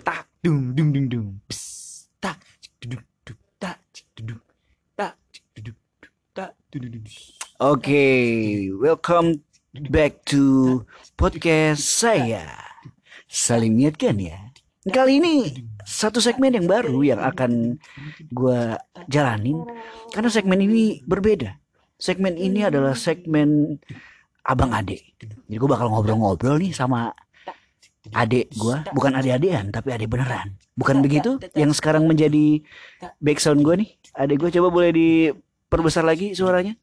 tak dung dung dung dung. Tak. Duduk duduk tak. Duduk tak. Duduk tak. Duduk Oke, welcome back to podcast saya. Saling niatkan ya. Kali ini satu segmen yang baru yang akan gua jalanin. Karena segmen ini berbeda. Segmen ini adalah segmen abang ade. Jadi gue bakal ngobrol-ngobrol nih sama adik gua, bukan adik-adikan tapi adik beneran. Bukan begitu? Yang sekarang menjadi background gue nih. Adik gue coba boleh diperbesar lagi suaranya.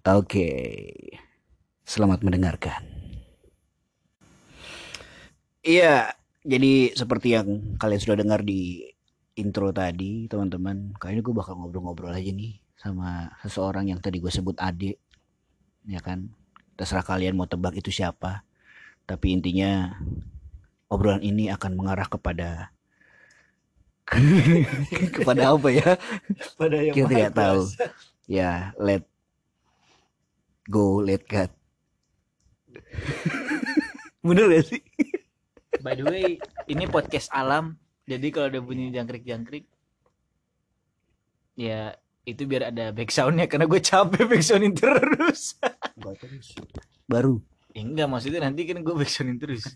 Oke, selamat mendengarkan. Iya, jadi seperti yang kalian sudah dengar di intro tadi, teman-teman. Kali ini gue bakal ngobrol-ngobrol aja nih sama seseorang yang tadi gue sebut adik, ya kan? Terserah kalian mau tebak itu siapa. Tapi intinya obrolan ini akan mengarah kepada kepada apa ya? pada yang Kita tidak tahu. Ya, let go, let God. Bener gak sih? by the way ini podcast alam jadi kalau ada bunyi jangkrik jangkrik ya itu biar ada backsoundnya karena gue capek backsoundin terus Baru. ya enggak maksudnya nanti kan gue backsoundin terus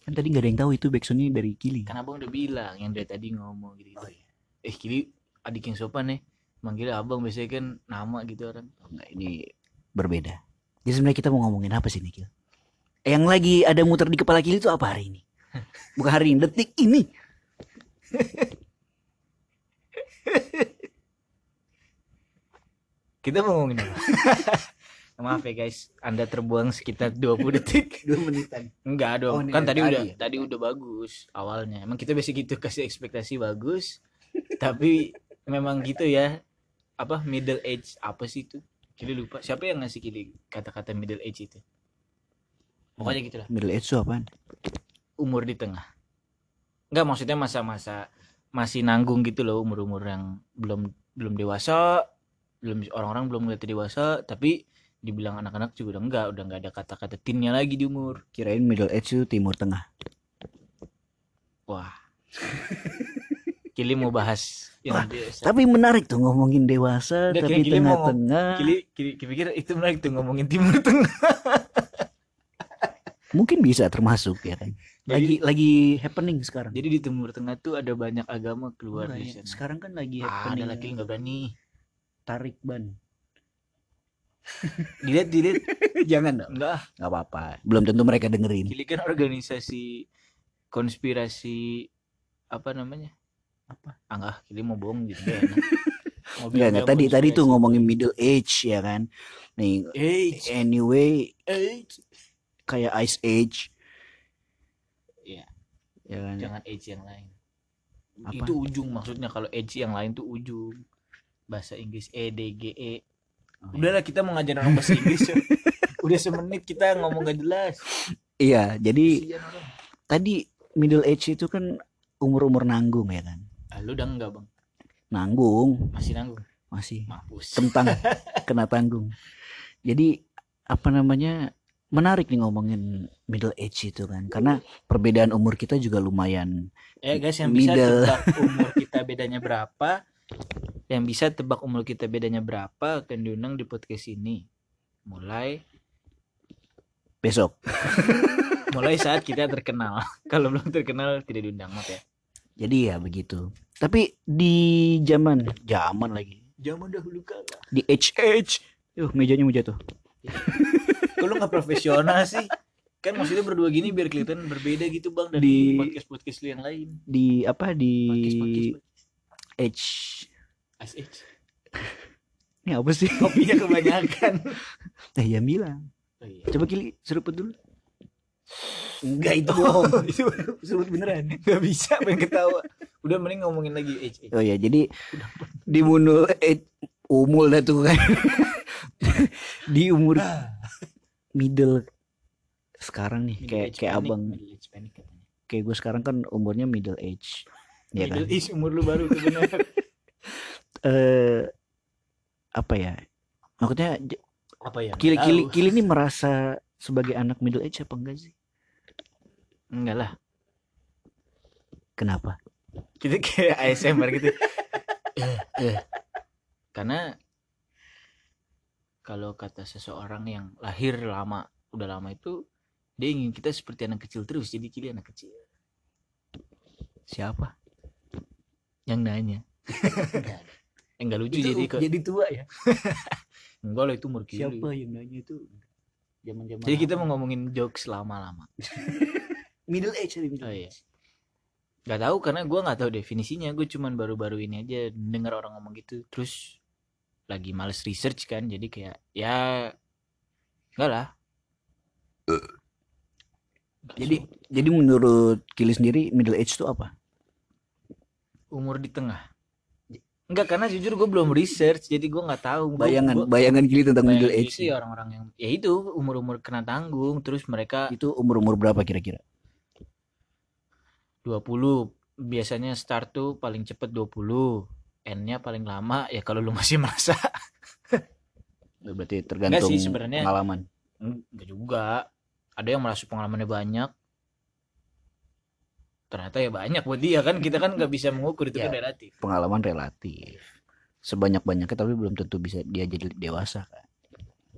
Kan tadi gak ada yang tahu itu backsoundnya dari Kili. kan abang udah bilang yang dari tadi ngomong gitu, Oh, iya. eh kili adik yang sopan nih manggil abang biasanya kan nama gitu orang Oh, enggak, ini berbeda. Jadi sebenarnya kita mau ngomongin apa sih nih, Kil? Yang lagi ada muter di kepala Kili itu apa hari ini? Bukan hari ini, detik ini. kita mau ngomongin apa maaf ya guys anda terbuang sekitar 20 detik Dua menitan. Enggak Oh, dong. ini kan dari tadi tadi udah ya? tadi udah bagus awalnya. Emang kita biasa gitu kasih ekspektasi bagus. tapi memang gitu ya. Apa middle age apa sih itu? Kili lupa. Siapa yang ngasih Kili kata-kata middle age itu? Pokoknya gitu lah. Middle age itu apaan? Umur di tengah. Enggak maksudnya masa-masa masih nanggung gitu loh umur-umur yang belum belum dewasa, belum orang-orang belum ngerti dewasa, tapi dibilang anak-anak juga udah enggak, udah enggak ada kata-kata tinnya lagi di umur. Kirain middle age itu timur tengah. Wah. Kili mau bahas yang Wah. Tapi menarik tuh ngomongin dewasa, Nggak, tapi tengah-tengah. Kili, Kili, Kili pikir itu menarik tuh ngomongin timur tengah. Mungkin bisa termasuk ya kan. Lagi lagi happening sekarang. Jadi di timur tengah tuh ada banyak agama keluar Enggak di ya, sana. Sekarang kan lagi Ah, happening. ada lagi nggak berani. Tarik ban. Dilihat, dilihat. Jangan dong. Enggak. Nggak apa-apa. Belum tentu mereka dengerin. Kili kan organisasi konspirasi apa namanya? Apa? Ah, enggak, Kili mau bohong gitu nggak enak. Mau Enggak, bilang enggak. Tadi tadi tuh ngomongin middle age ya kan. Nih, Age, anyway age. kayak ice age. Iya. Ya kan. Jangan age yang lain. Apa? Itu ujung maksudnya kalau age yang lain tuh ujung. Bahasa Inggris E D G E. Oh, Udahlah kita mau ngajarin orang bahasa Inggris. ya. Udah semenit kita ngomong gak jelas. Iya, jadi tadi middle age itu kan umur-umur nanggung ya kan. Ah, lu udah enggak, Bang? Nanggung Masih nanggung. masih Mampus. kentang kena tanggung. Jadi apa namanya menarik nih ngomongin middle age itu kan karena perbedaan umur kita juga lumayan Ya guys yang bisa Middle. tebak umur kita bedanya berapa Yang bisa tebak umur kita bedanya berapa akan diundang di podcast ini. Mulai besok. Mulai saat kita terkenal. Kalau belum terkenal tidak diundang maaf ya. Jadi ya begitu. Tapi di zaman zaman lagi. Zaman dahulu kala. Di age. Age. Yuh, mejanya mau jatuh. Kok lu gak profesional sih? Kan maksudnya berdua gini biar kelihatan berbeda gitu bang Dari podcast-podcast lu yang lain. di apa di age Ice Age. Ini apa sih? Kopinya kebanyakan. Eh ya bilang oh, iya. coba kili seruput dulu. Enggak itu bohong. itu seruput beneran. Gak bisa pengen ketawa. Udah mending ngomongin lagi Age Age. Oh ya jadi di munul eh, umul dah tuh kan. Di umur middle sekarang nih Middle kayak kayak panic, abang. panic kayak gue sekarang kan umurnya middle age. Ya kan? middle age umur lu baru tuh bener eh apa ya maksudnya apa ya kili kili kili ini merasa sebagai anak middle age apa enggak sih? enggak lah Kenapa? kita kayak ASMR gitu Eh, eh. karena kalau kata seseorang yang lahir lama udah lama itu dia ingin kita seperti anak kecil terus jadi kili anak kecil Siapa? yang nanya eh, enggak lucu jadi kok jadi tua ya. enggak lah itu umur Siapa yang nanya itu? Zaman-zaman jadi kita mau ngomongin jokes lama-lama middle age tadi, middle Oh, iya. age. nggak tahu karena gue nggak tahu definisinya gue cuman baru-baru ini aja dengar orang ngomong gitu terus lagi males research kan jadi kayak ya enggak lah Jadi jadi menurut Kili sendiri middle age itu apa? umur di tengah Enggak karena jujur gue belum research jadi gue nggak tahu. Gua- Bayangan gua- bayangan Kili tentang middle bayangan age itu ya orang-orang yang ya itu umur-umur kena tanggung terus mereka itu umur-umur berapa kira-kira? 20 biasanya start tuh paling cepet 20 N-nya paling lama ya kalau lu masih merasa. Berarti tergantung sih sebenarnya. pengalaman. enggak juga. Ada yang merasa pengalamannya banyak ternyata ya banyak buat dia kan kita kan nggak bisa mengukur itu Ya. kan relatif Pengalaman relatif. Sebanyak-banyaknya tapi belum tentu bisa dia jadi dewasa kan.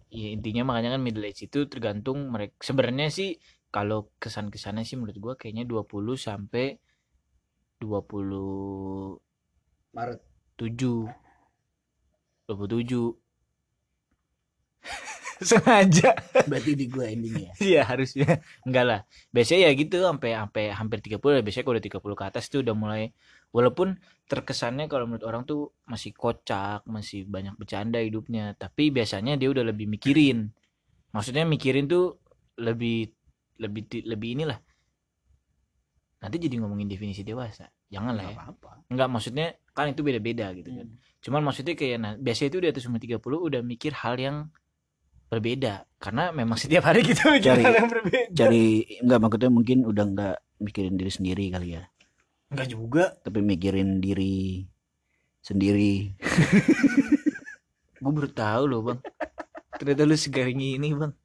ya intinya makanya kan middle age itu tergantung mereka sebenarnya sih kalau kesan-kesannya sih menurut gua kayaknya 20 sampai 27 Maret 27 sengaja berarti di gua endingnya. Iya harusnya enggak lah. Biasanya ya gitu sampai sampai hampir 30 lah. Biasanya kalau udah 30 ke atas tuh udah mulai walaupun terkesannya kalau menurut orang tuh masih kocak, masih banyak bercanda hidupnya, tapi biasanya dia udah lebih mikirin. Maksudnya mikirin tuh lebih lebih lebih inilah. Nanti jadi ngomongin definisi dewasa. Jangan lah ya. apa-apa. Enggak maksudnya kan itu beda-beda gitu kan. Cuman maksudnya kayak nah, biasanya itu di atas umur 30 udah mikir hal yang berbeda karena memang setiap hari kita mikir Cari- hal yang berbeda. Cari enggak maksudnya mungkin udah enggak mikirin diri sendiri kali ya. Enggak juga. Tapi mikirin diri sendiri. Gue baru tahu loh bang. Ternyata lu segaring ini bang.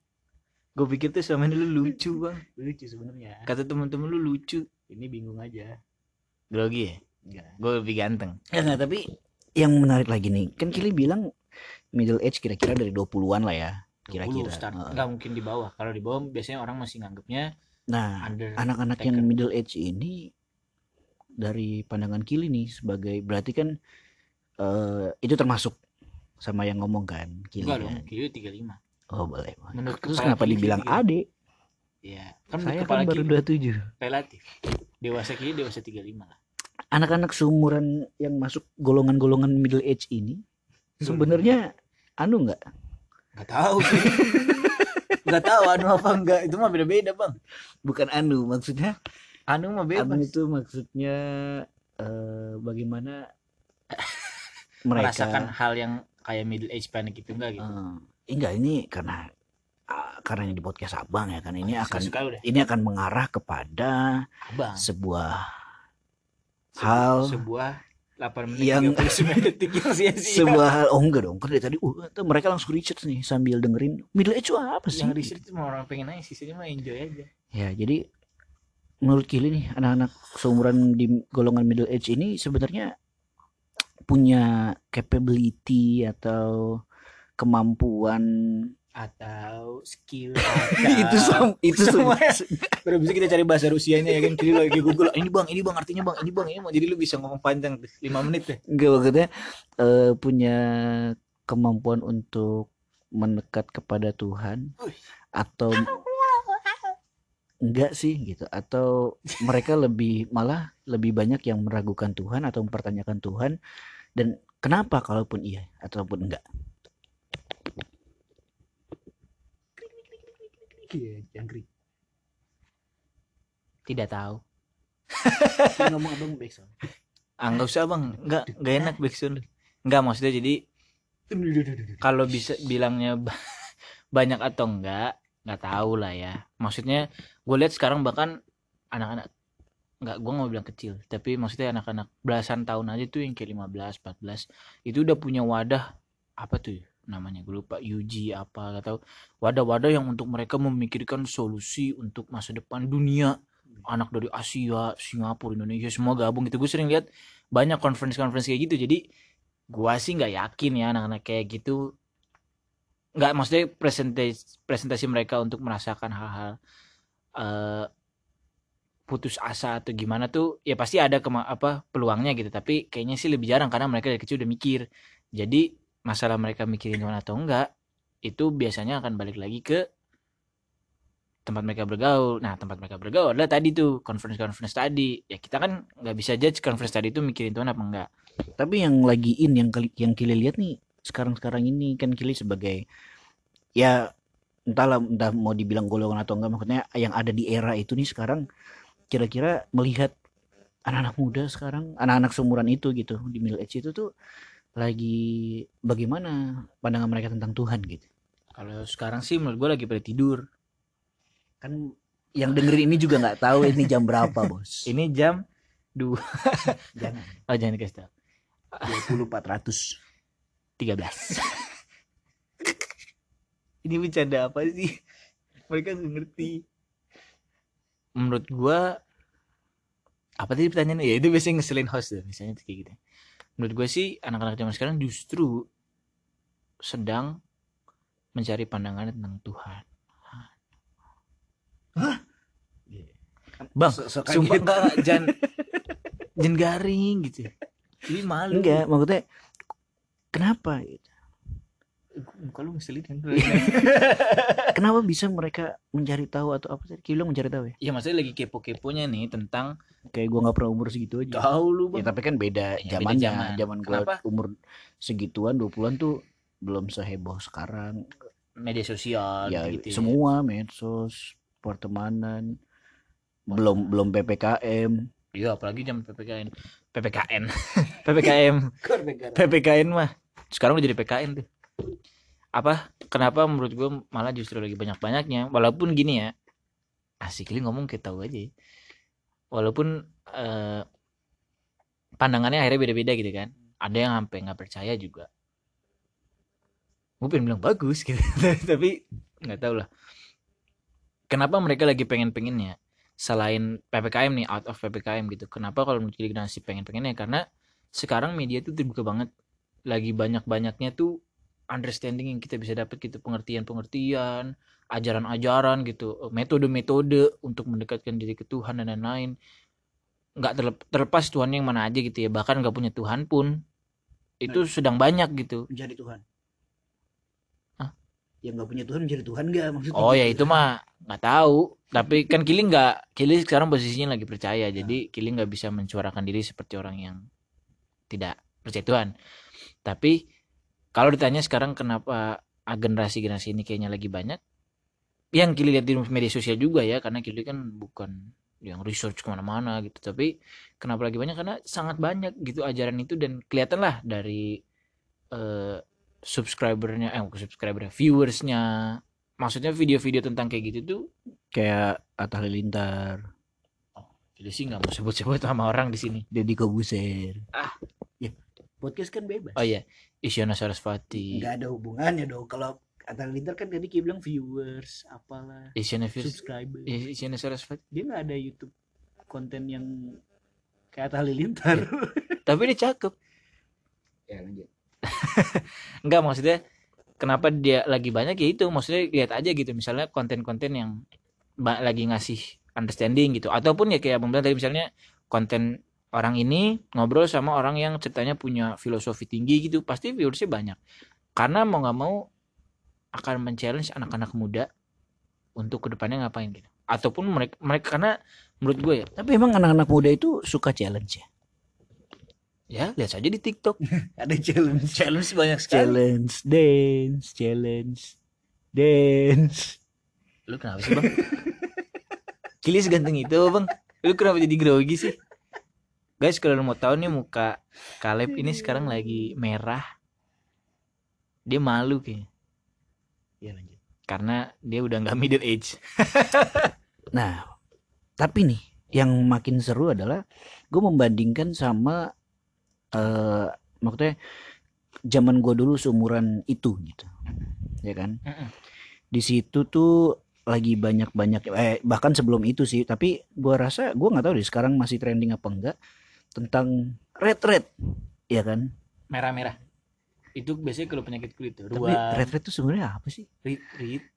Gue pikir tuh sama ini lu lucu bang. Lucu sebenarnya. Kata teman-teman lu lucu. Ini bingung aja. Grogi ya? Enggak. Gue lebih ganteng. Ya enggak, tapi yang menarik lagi nih, kan Kili bilang middle age kira-kira dari 20-an lah ya. Kira-kira. 20 start. Heeh. Nggak mungkin di bawah. Kalau di bawah biasanya orang masih nganggapnya Nah, anak-anak yang middle age ini dari pandangan Kili nih sebagai berarti kan eh itu termasuk sama yang ngomong kan Kili Enggak kan. dong. Kiri 35. Oh boleh. boleh. Menurut Terus kenapa Kili dibilang tiga. adik? Iya. Kan Saya kan baru kiri 27. relatif. Dewasa kiri dewasa 35 lah. Anak-anak seumuran yang masuk golongan-golongan middle age ini sebenarnya anu nggak? Nggak tahu sih. Nggak tahu anu apa enggak. Itu mah beda-beda bang. Bukan anu maksudnya. Anu mah bebas. Anu itu maksudnya eh, bagaimana mereka Merasakan hal yang kayak middle age panic itu enggak gitu. Eh, enggak ini karena ah, karena ini di podcast abang ya kan ini akan suka udah. ini akan mengarah kepada Abang. sebuah Sebu- hal sebuah 8 menit yang- 39 detik yang sia-sia. sebuah hal oh enggak dong kan dari tadi uh, mereka langsung research nih sambil dengerin middle age apa sih yang research itu mau orang pengen aja sisanya mah enjoy aja. ya jadi menurut Kili nih anak-anak seumuran di golongan middle age ini sebenarnya punya capability atau kemampuan Atau skill itu sem- itu Semua. sem- Baru bisa kita cari bahasa Rusianya ya kan. Kiri lagi Google ini bang ini bang artinya bang ini bang ini bang. Jadi lu bisa ngomong panjang 5 menit deh Enggak maksudnya eh, punya kemampuan untuk mendekat kepada Tuhan atau enggak sih gitu. Atau mereka lebih malah lebih banyak yang meragukan Tuhan atau mempertanyakan Tuhan. Dan kenapa kalaupun iya ataupun enggak Iya, jangkrik. Tidak tahu. ngomong abang backsound Ah nggak usah bang, nggak nggak enak backsound. Nggak maksudnya jadi kalau bisa bilangnya ba- banyak atau enggak nggak tahu lah ya. Maksudnya gue lihat sekarang bahkan anak-anak nggak gue nggak bilang kecil, tapi maksudnya anak-anak belasan tahun aja tuh yang kayak 15, 14 itu udah punya wadah apa tuh? Ya? namanya gue lupa. UG apa gak tahu. Wadah-wadah yang untuk mereka memikirkan solusi untuk masa depan dunia. Anak dari Asia Singapura Indonesia semua gabung gitu. Gue sering lihat banyak conference-conference kayak gitu. Jadi gua sih nggak yakin ya anak-anak kayak gitu. Nggak maksudnya presentasi presentasi mereka untuk merasakan hal-hal eh, putus asa atau gimana tuh ya pasti ada kema apa peluangnya gitu. Tapi kayaknya sih lebih jarang karena mereka dari kecil udah mikir. Jadi masalah mereka mikirin Tuhan atau enggak itu biasanya akan balik lagi ke tempat mereka bergaul. Nah tempat mereka bergaul adalah tadi tuh conference conference tadi. Ya kita kan nggak bisa judge conference tadi itu mikirin Tuhan apa enggak. Tapi yang lagi in yang yang Kili lihat nih sekarang-sekarang ini kan Kili sebagai ya entahlah entah mau dibilang golongan atau enggak maksudnya yang ada di era itu nih sekarang kira-kira melihat anak-anak muda sekarang anak-anak seumuran itu gitu di middle age itu tuh lagi bagaimana pandangan mereka tentang Tuhan gitu. kalau sekarang sih menurut gue lagi pada tidur Kan yang dengerin ini juga nggak tahu ini jam berapa, Bos. ini jam dua Jangan. oh jangan dikasih tahu 20 400. 13 ini bercanda apa sih mereka nggak ngerti menurut gua apa tadi pertanyaannya ya itu biasanya ngeselin host tuh misalnya kayak gitu menurut gua sih anak-anak zaman sekarang justru sedang mencari pandangan tentang Tuhan. Bang Se- sekaget. sumpah enggak jangan jangan garing gitu jadi malu. Enggak, maksudnya kenapa? Muka lu ngeselin kan Kenapa bisa mereka mencari tahu atau apa tadi? Kilo mencari tahu ya? ya maksudnya lagi kepo-keponya nih tentang Kayak gua nggak pernah umur segitu aja. Tahu lu Ya bang. tapi kan beda Ya, beda zamannya. zaman. Zaman gua Kenapa? umur segituan 20-an tuh belum seheboh sekarang. Media sosial ya gitu. semua medsos, pertemanan, belum belum PPKM. Iya apalagi zaman ppkn. ppkn. ppkm. ppkn mah. Sekarang udah jadi PKN tuh. Apa? Kenapa menurut gue malah justru lagi banyak-banyaknya. Walaupun gini ya. Asik ngomong kita tahu aja. Walaupun eh, pandangannya akhirnya beda-beda gitu kan. Ada yang sampai nggak percaya juga. Gue pengen bilang bagus gitu. Tapi nggak tahu lah. Kenapa mereka lagi pengen-pengennya? Selain PPKM nih, out of PPKM gitu. Kenapa kalau menurut generasi pengen-pengennya? Karena sekarang media tuh terbuka banget. Lagi banyak-banyaknya tuh understanding yang kita bisa dapat gitu. Pengertian-pengertian, ajaran-ajaran gitu. Metode-metode untuk mendekatkan diri ke Tuhan dan lain-lain. Nggak terlep- terlepas Tuhan yang mana aja gitu ya. Bahkan nggak punya Tuhan pun. Itu sedang banyak gitu. Mencari Tuhan. Hah? Yang nggak punya Tuhan mencari Tuhan nggak maksudnya? Oh ya itu mah nggak tahu. Tapi kan Kili nggak, Kili sekarang posisinya lagi percaya. Jadi Kili nggak bisa mensuarakan diri seperti orang yang tidak percaya Tuhan. Tapi kalau ditanya sekarang kenapa generasi-generasi ini kayaknya lagi banyak, yang Kili lihat di media sosial juga ya, karena Kili kan bukan yang research ke mana-mana gitu. Tapi kenapa lagi banyak? Karena sangat banyak gitu ajaran itu dan kelihatan lah dari eh, subscribernya, eh bukan subscribernya, viewersnya. Maksudnya video-video tentang kayak gitu tuh Kayak Atta Halilintar, Jadi sih nggak mau sebut-sebut sama orang di sini. Deddy Kobuser. Ah. ya podcast kan bebas. Oh iya, Isyana Sarasvati, Nggak ada hubungannya dong. Kalau Atta Halilintar kan tadi Ki bilang viewers, apalah, Isyana Fir, subscriber. Is- Isyana Sarasvati. Dia nggak ada YouTube konten yang kayak Atta Halilintar. Tapi dia cakep. ya lanjut. Enggak maksudnya kenapa dia lagi banyak ya itu maksudnya lihat aja gitu misalnya konten-konten yang lagi ngasih understanding gitu ataupun ya kayak Abang bilang tadi misalnya konten orang ini ngobrol sama orang yang ceritanya punya filosofi tinggi gitu pasti viewersnya banyak karena mau nggak mau akan men-challenge anak-anak muda untuk ke depannya ngapain gitu ataupun mereka mereka karena menurut gue ya Tapi emang anak-anak muda itu suka challenge ya? ya lihat saja di TikTok Ada challenge. challenge banyak Challenge, dance, challenge, dance. Lu kenapa sih bang? Kili seganteng itu bang. Lu kenapa jadi grogi sih? Guys kalau mau tahu nih muka Kaleb ini sekarang lagi merah. Dia malu kayaknya. Ya lanjut. Karena dia udah nggak middle age. Nah, tapi nih yang makin seru adalah gue membandingkan sama eh maksudnya zaman gua dulu seumuran itu gitu ya kan di situ tuh lagi banyak banyak eh bahkan sebelum itu sih tapi gua rasa gua nggak tahu deh sekarang masih trending apa enggak tentang red red ya kan? Merah-merah. Itu biasanya kalau penyakit kulit tuh tapi red red itu sebenarnya apa sih? Rit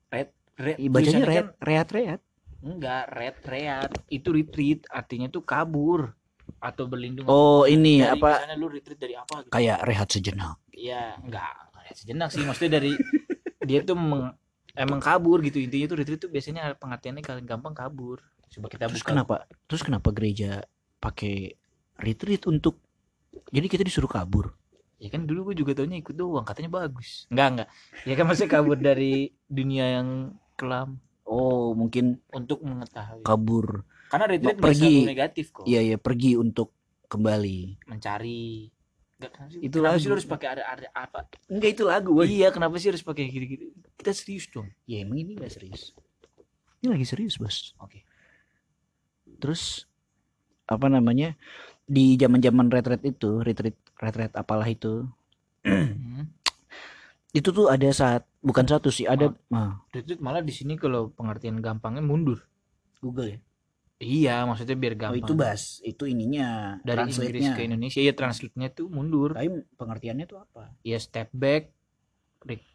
red red. Ih, bacanya red kan- reat reat. Enggak red reat. Itu retreat artinya tuh kabur. Atau berlindung. Oh ini Dari apa? misalnya lu retreat dari apa gitu. Kayak rehat sejenak. Iya, enggak, enggak sejenak sih. Maksudnya dari dia tuh meng- emang kabur gitu. Intinya tuh retreat tuh biasanya pengertiannya kalian gampang kabur. Coba kita terus buka. kenapa? Terus kenapa gereja pakai retreat untuk jadi kita disuruh kabur Ya kan dulu gue juga taunya ikut doang, katanya bagus. Enggak, enggak. Ya kan maksudnya kabur dari dunia yang kelam oh mungkin untuk mengetahui. kabur Karena retreat pergi. negatif kok. iya ya pergi untuk kembali Mencari. Enggak, kenapa sih? Itu kenapa sih lagu. lu harus pakai ada, ada apa? enggak itu lagu Iya, kenapa sih harus pakai gitu-gitu? Kita serius dong. ya emang ini gak serius ini lagi serius bos Oke. terus apa namanya di zaman zaman retret itu retreat retret apalah itu Hmm. itu tuh ada saat bukan satu sih ada ah, Retreat malah di sini kalau pengertian gampangnya mundur. Google ya Iya, maksudnya biar oh gampang. itu bas itu ininya dari Inggris ke Indonesia ya translate-nya tuh mundur tapi pengertiannya tuh apa ya step back back,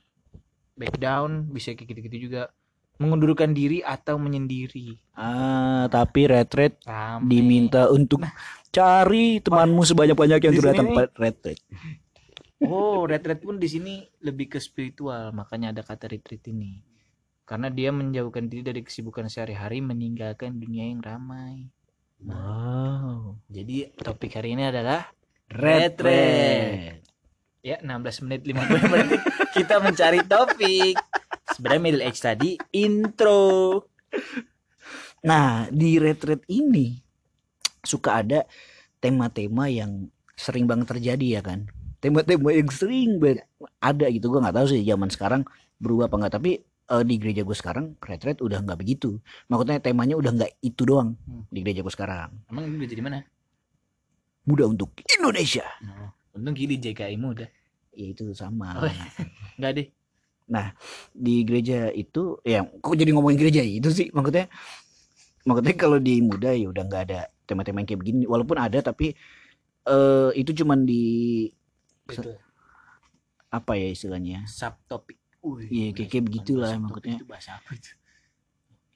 back down bisa kayak gitu-gitu juga mengundurkan diri atau menyendiri ah tapi retret Rame. diminta untuk cari temanmu sebanyak-banyak yang Di sudah tempat retret oh retreat pun di sini lebih ke spiritual. Makanya ada kata retreat ini. Karena dia menjauhkan diri dari kesibukan sehari-hari meninggalkan dunia yang ramai. Wow. Jadi topik hari ini adalah retret ya 16 menit 50 menit. Kita mencari topik. Sebenarnya middle age tadi intro. Nah, di retret ini suka ada tema-tema yang sering banget terjadi ya kan. Tema-tema yang sering banget ada gitu. Gue nggak tahu sih zaman sekarang berubah apa nggak. Tapi eh, di gereja gue sekarang retret udah nggak begitu. Maksudnya temanya udah nggak itu doang Hmm. di gereja gue sekarang. emang ini jadi mana Muda untuk Indonesia. Oh, untung gini JKI muda. Ya itu sama. Oh, Enggak deh. Di gereja itu ya kok jadi ngomongin gereja itu sih maksudnya. Maksudnya kalau di muda ya udah nggak ada tema-tema yang kayak begini. Walaupun ada tapi eh itu cuman di Itu apa ya istilahnya subtopik. Iya, kayak- kayak begitulah maksudnya. Itu bahasa apa itu?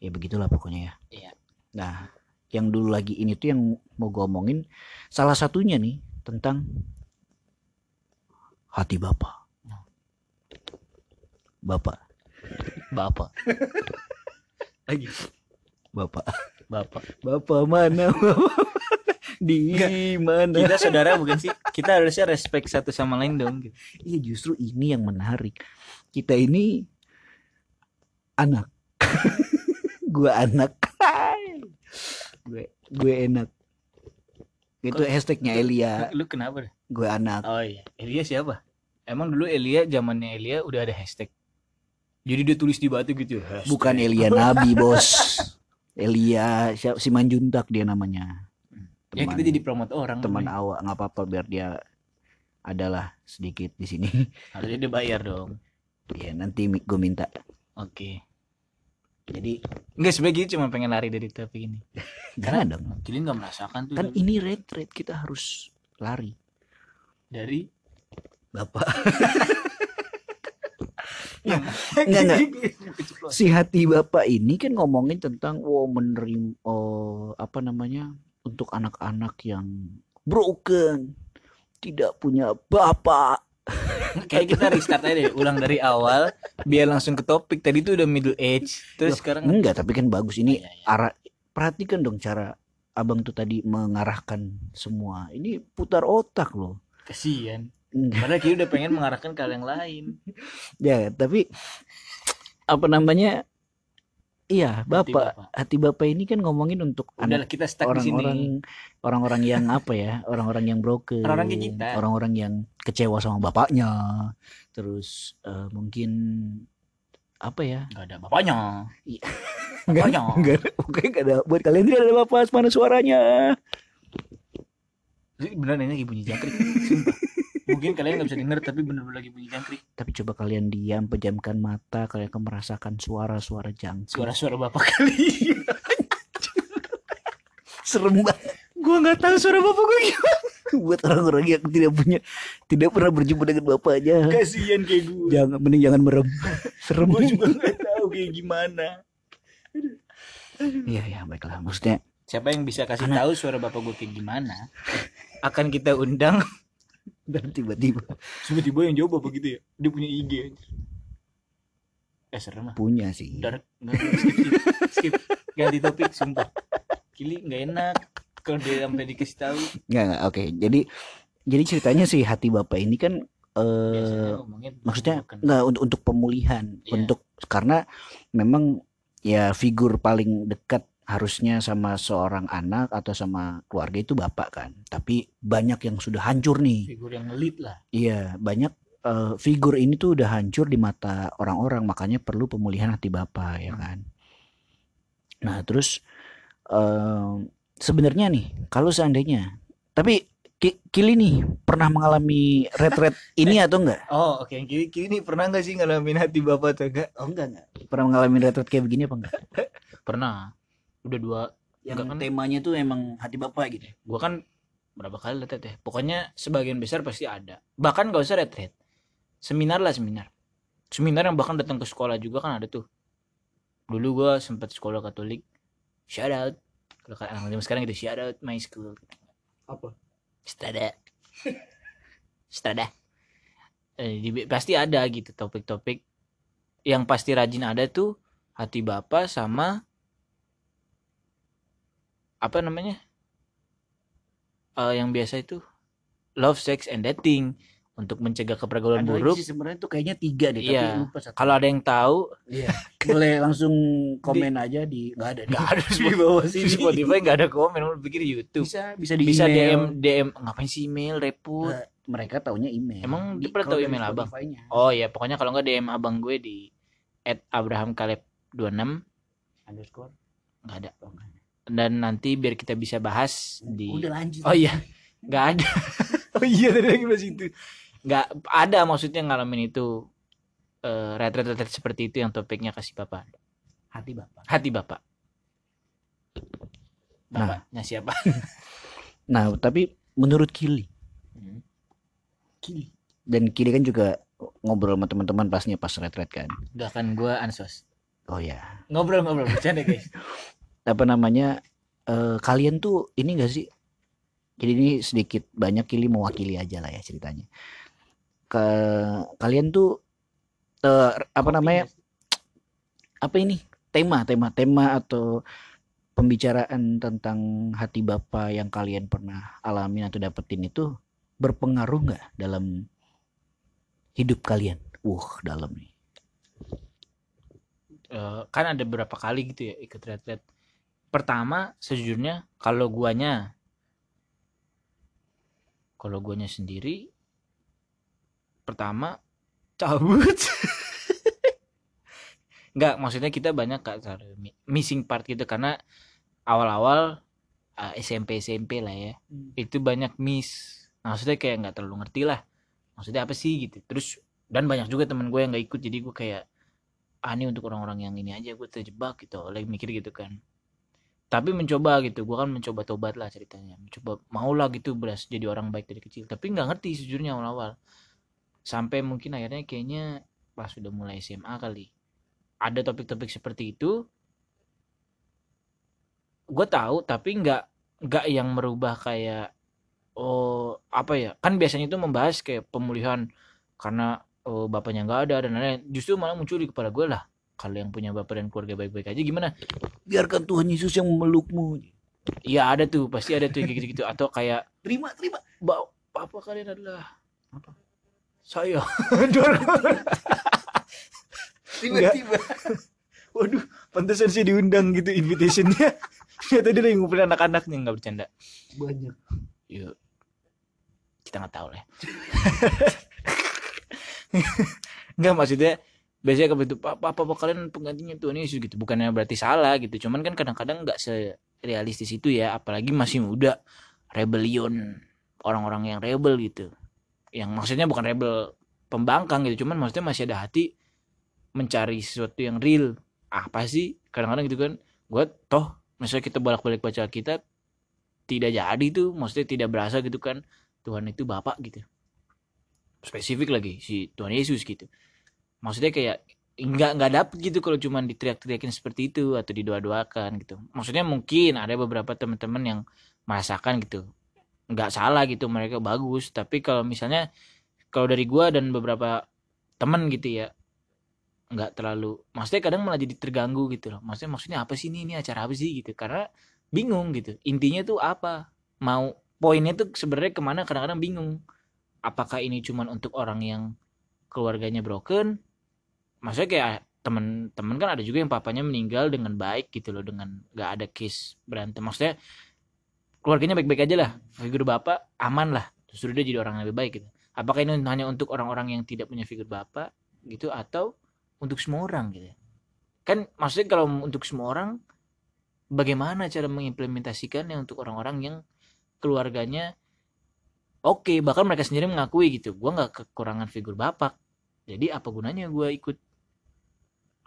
ya begitulah pokoknya ya Iya. nah yang dulu lagi ini tuh yang mau gue omongin salah satunya nih tentang hati bapak Oh. bapak Bapak. Lagi. bapak Bapak. bapak mana di mana Kita saudara bukan sih? Kita harusnya respect satu sama lain dong. Gitu. iya justru ini yang menarik kita ini anak gue anak gue gue enak itu hashtagnya Elia Lu kenapa? deh? gue anak Oh iya. Elia siapa? Emang dulu Elia zamannya Elia udah ada hashtag. Jadi dia tulis di batu gitu. hashtag. bukan Elia Nabi bos Elia si Manjuntak dia namanya Ya teman kita jadi promote orang. teman namanya. awak nggak apa-apa biar dia adalah sedikit di sini Harusnya dia bayar dong. ya nanti gue minta Oke. jadi Enggak gitu cuma pengen lari dari topik ini. jangan dong Kalian nggak merasakan tuh kan ini retret kita harus lari dari bapak Enggak, enggak. Keceplosan. si hati bapak ini kan ngomongin tentang wow menerima oh, apa namanya untuk anak-anak yang broken tidak punya bapak Kayak kita restart aja deh, ulang dari awal biar langsung ke topik. Tadi tuh udah middle age, terus Loh, sekarang enggak tapi kan bagus ini Iya, iya. arah perhatikan dong cara abang tuh tadi mengarahkan semua ini putar otak loh kasihan. Enggak. Padahal kita udah pengen mengarahkan ke hal yang lain. ya tapi apa namanya iya Hati bapak bapak. hati bapak ini kan ngomongin untuk anak Udah kita stuck di sini. orang-orang orang-orang yang apa ya orang-orang yang broken Orang-orang orang-orang yang kecewa sama bapaknya terus eh, mungkin apa ya Gak ada bapaknya. Enggak, Bapaknya. enggak ada pokoknya enggak ada buat kalian tidak ada bapak mana suaranya Beneran ini bunyi jangkrik. Sumpah. mungkin kalian nggak bisa denger tapi bener-bener lagi bunyi jangkrik Tapi coba kalian diam, pejamkan mata, kalian akan merasakan suara-suara jangkrik. suara-suara bapak kalian serem banget gua nggak tahu suara bapak gue gimana buat orang-orang yang tidak punya, tidak pernah berjumpa dengan bapaknya. kasihan kayak gue Jangan, mending jangan merem. Serem. gue juga nggak tahu kayak gimana Iya, ya, baiklah. Maksudnya, siapa yang bisa kasih Anak- tahu suara bapak gue kayak gimana akan kita undang dan tiba-tiba tiba-tiba yang jawab bapak gitu ya dia punya IG eh serem lah punya sih. Udah, nggak, skip, skip, skip. ganti topik sumpah kili nggak enak kalau dia sampai dikasih tahu Nggak, nggak, oke. Jadi, jadi ceritanya sih hati bapak ini kan eh ngomongnya maksudnya bukan. nggak untuk untuk pemulihan Iya. untuk karena memang ya figur paling dekat harusnya sama seorang anak atau sama keluarga itu bapak kan. Tapi banyak yang sudah hancur nih. Figur yang ngelit lah. Iya banyak eh, figur ini tuh udah hancur di mata orang-orang. Makanya perlu pemulihan hati bapak ya Hmm. kan? Nah terus eh, sebenarnya nih kalau seandainya tapi Ki- Kili nih pernah mengalami red-red ini atau enggak? Oh oke. Kili kili nih pernah nggak sih ngalamin hati bapak atau enggak? Oh enggak enggak. Pernah mengalami retret kayak begini apa enggak? pernah udah dua Yang kan? temanya tuh emang hati bapak gitu. gua kan berapa kali lihat ya. Pokoknya sebagian besar pasti ada. Bahkan gak usah retret seminar lah seminar. Seminar yang bahkan datang ke sekolah juga kan ada tuh. Dulu gua sempat sekolah katolik. Shout out. Kalau kalian anak zaman sekarang gitu shout out my school. Apa? Strada. Strada. Eh, di- pasti ada gitu topik-topik. Yang pasti rajin ada tuh hati bapak sama apa namanya Eh yang biasa itu love sex and dating untuk mencegah kepergaulan buruk sih sebenarnya tuh kayaknya tiga deh, Iya. tapi kalau ada yang tahu Iya. Boleh langsung komen aja di nggak ada. nggak ada di bawah di sini. Spotify nggak ada komen lu pikir di YouTube Bisa bisa di bisa email. DM DM ngapain sih email repot Nggak, mereka taunya email. Emang Di- kalau tahu email abang? Oh ya, pokoknya kalau nggak DM abang gue di @abrahamkaleb26 Underscore. nggak ada. Oh, nggak ada. Dan nanti biar kita bisa bahas di Udah lanjut. Oh iya, nggak ada. oh iya tadi lagi bahas itu. Nggak ada maksudnya ngalamin itu eh retret-retret seperti itu yang topiknya kasih bapak. Hati bapak. Hati bapak. Nah. Bapaknya siapa? Nah, tapi menurut Kili Hmm. Kili dan Kili kan juga ngobrol sama teman-teman pasnya pas retret kan. Udah kan gue ansos. Oh ya. Ngobrol-ngobrol bercanda guys. apa namanya eh, kalian tuh ini gak sih? Jadi ini sedikit banyak Kili mewakili aja lah ya ceritanya. Ke kalian tuh eh, apa namanya apa ini? Tema tema tema atau pembicaraan tentang hati bapak yang kalian pernah alamin atau dapetin itu berpengaruh nggak dalam hidup kalian? Uh dalam nih. Eh, kan ada beberapa kali gitu ya ikut retret. Pertama sejujurnya kalau guanya kalau guanya sendiri pertama cabut. Enggak, maksudnya kita banyak kak missing part gitu karena awal-awal eh, SMP SMP lah ya. Itu banyak miss. Nah, maksudnya kayak nggak terlalu ngerti lah. Maksudnya apa sih gitu. Terus dan banyak juga temen gue yang nggak ikut jadi gue kayak ah ini untuk orang-orang yang ini aja gue terjebak gitu lagi mikir gitu kan tapi mencoba gitu gue kan mencoba tobat lah ceritanya. Mencoba mau lah gitu beras jadi orang baik dari kecil. Tapi nggak ngerti sejujurnya awal-awal. Sampai mungkin akhirnya kayaknya pas sudah mulai SMA kali. Ada topik-topik seperti itu. Gue tahu tapi nggak nggak yang merubah kayak oh apa ya kan biasanya itu membahas kayak pemulihan karena oh, bapaknya nggak ada dan lain-lain. Justru malah muncul di kepala gue lah kalau yang punya bapak dan keluarga baik-baik aja gimana? Biarkan Tuhan Yesus yang memelukmu. Iya ada tuh pasti ada tuh kayak gitu-gitu. Atau kayak terima terima. Ba papa kalian adalah Apa? saya. Tiba-tiba. Waduh pantesan sih diundang gitu invitationnya. Ternyata dia lagi ngumpulin anak-anaknya nggak bercanda. Banyak. Yuk. Kita nggak tahu lah ya. nggak maksudnya biasanya kalau itu apa apa kalian penggantinya Tuhan Yesus gitu. Bukannya berarti salah gitu cuman kan kadang-kadang nggak serealistis itu ya apalagi masih muda rebellion orang-orang yang rebel gitu. Yang maksudnya bukan rebel pembangkang gitu cuman maksudnya masih ada hati mencari sesuatu yang real. Apa sih? Kadang-kadang gitu kan gue toh misalnya kita bolak-balik baca kita tidak jadi tuh maksudnya tidak berasa gitu kan Tuhan itu bapak gitu. Spesifik lagi si Tuhan Yesus gitu maksudnya kayak nggak nggak dapet gitu kalau cuman diteriak-teriakin seperti itu atau didoa-doakan gitu. Maksudnya mungkin ada beberapa teman-teman yang merasakan gitu. Nggak salah gitu mereka bagus. Tapi kalau misalnya kalau dari gua dan beberapa teman gitu ya nggak terlalu maksudnya kadang malah jadi terganggu gitu loh. Maksudnya maksudnya apa sih ini? Ini acara apa sih? gitu. Karena bingung gitu. Intinya tuh apa? Mau poinnya tuh sebenarnya ke mana? Kadang-kadang bingung. Apakah ini cuman untuk orang yang keluarganya broken maksudnya kayak temen-temen kan ada juga yang papanya meninggal dengan baik gitu loh dengan nggak ada case berantem. Maksudnya keluarganya baik-baik aja lah. Figur bapak aman lah. Terus dia jadi orang yang lebih baik gitu. Apakah ini hanya untuk orang-orang yang tidak punya figur bapak gitu atau untuk semua orang gitu? Kan maksudnya kalau untuk semua orang bagaimana cara mengimplementasikannya untuk orang-orang yang keluarganya oke? Bahkan mereka sendiri mengakui gitu gua nggak kekurangan figur bapak. Jadi apa gunanya gua ikut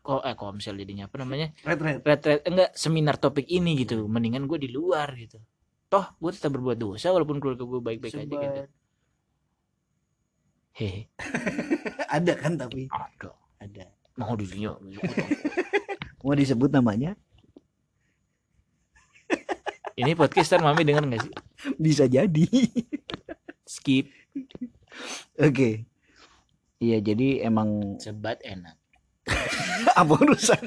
kok eh misalnya jadinya apa namanya? Red red. Retret enggak seminar topik ini gitu. Mendingan gue di luar gitu. Toh gue tetap berbuat dosa walaupun keluarga gue baik-baik aja gitu. Hehe. Ada kan tapi? Ada. Ada. Mau dirinya mau disebut namanya? Ini podcast ntar mami denger nggak sih? Bisa jadi. Skip. Oke. Iya jadi emang sebat enak apa urusan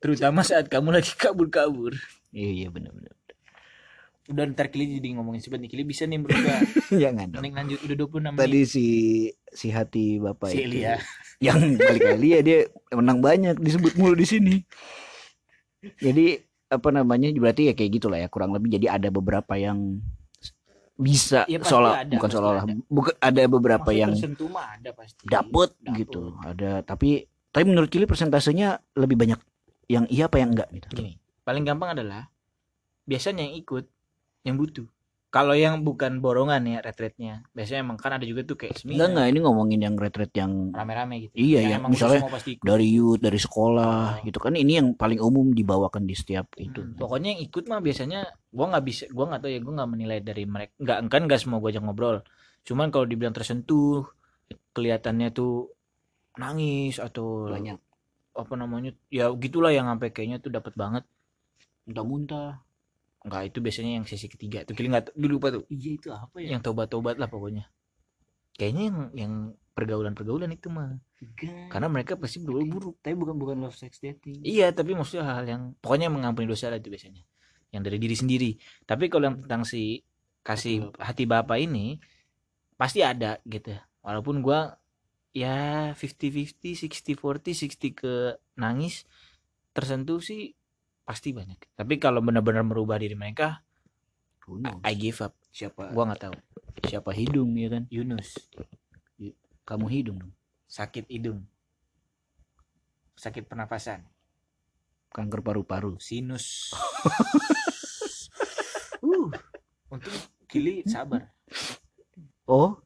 terutama saat kamu lagi kabur-kabur. Iya iya benar benar udah ntar kili jadi ngomongin nih. Kili bisa nih berubah jangan dong. Mending lanjut udah 26 menit tadi si si hati bapak si itu Elia. yang kali-kali ya dia menang banyak disebut mulu di sini. Jadi apa namanya berarti ya kayak gitulah ya kurang lebih. Jadi ada beberapa yang bisa Iya, pasti seolah ada, bukan seolah ada. bukan ada beberapa Maksudnya yang ada pasti. dapet Dapet. gitu ada. Tapi tapi menurut Kili persentasenya lebih banyak yang iya apa yang enggak gitu. Gini paling gampang adalah biasanya yang ikut yang butuh. Kalau yang bukan borongan ya retretnya biasanya emang kan ada juga tuh kayak enggak seminar. Enggak ini ngomongin yang retret yang rame-rame gitu. Iya, Yang ya, udah misalnya semua pasti ikut. dari youth dari sekolah Oh. gitu kan ini yang paling umum dibawakan di setiap itu. Hmm, pokoknya yang ikut mah biasanya gua nggak bisa gua nggak tahu ya gua nggak menilai dari mereka nggak kan nggak semua gua ajak ngobrol. Cuman kalau dibilang tersentuh kelihatannya tuh nangis atau banyak. apa namanya ya gitulah yang sampai kayaknya tuh dapat banget. Muntah-muntah nggak itu biasanya yang sesi ketiga tuh. Kali nggak dulu lupa tuh. Iya itu apa ya? Yang tobat-tobat lah pokoknya. Kayaknya yang yang pergaulan-pergaulan itu mah. Karena mereka pasti bergaul buruk. tapi bukan bukan love sex dating. Iya tapi maksudnya hal-hal yang pokoknya mengampuni dosa lah itu biasanya. Yang dari diri sendiri. Tapi kalau yang tentang si kasih hati bapak. ini pasti ada gitu walaupun gua ya 50-50 60-40 60 ke nangis tersentuh sih pasti banyak. Tapi kalau benar-benar merubah diri mereka knows? I give up. Siapa? Gua nggak tahu. Siapa hidung ya kan? Yunus. Kamu hidung dong. Sakit hidung. Sakit pernafasan kanker paru-paru. Sinus. Uh untung kili sabar. Oh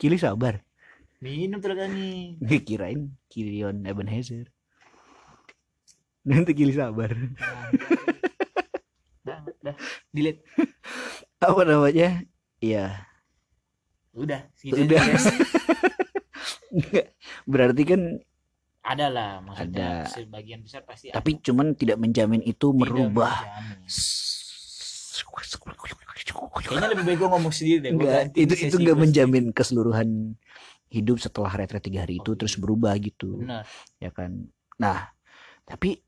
Kili sabar minum telagani Gue kirain Kilion Ebenezer nanti Kili sabar dah dah delete apa namanya Iya udah segitu Udah. aja. Nggak, berarti kan ada lah maksudnya Ada. sebagian besar pasti ada. tapi cuman tidak menjamin itu Tidak merubah menjamin. kayaknya lebih baik gue ngomong sendiri deh Gua Enggak, itu itu enggak gua menjamin keseluruhan hidup setelah retret tiga hari itu Oh, terus iya. berubah gitu. Benar. Ya kan? Nah tapi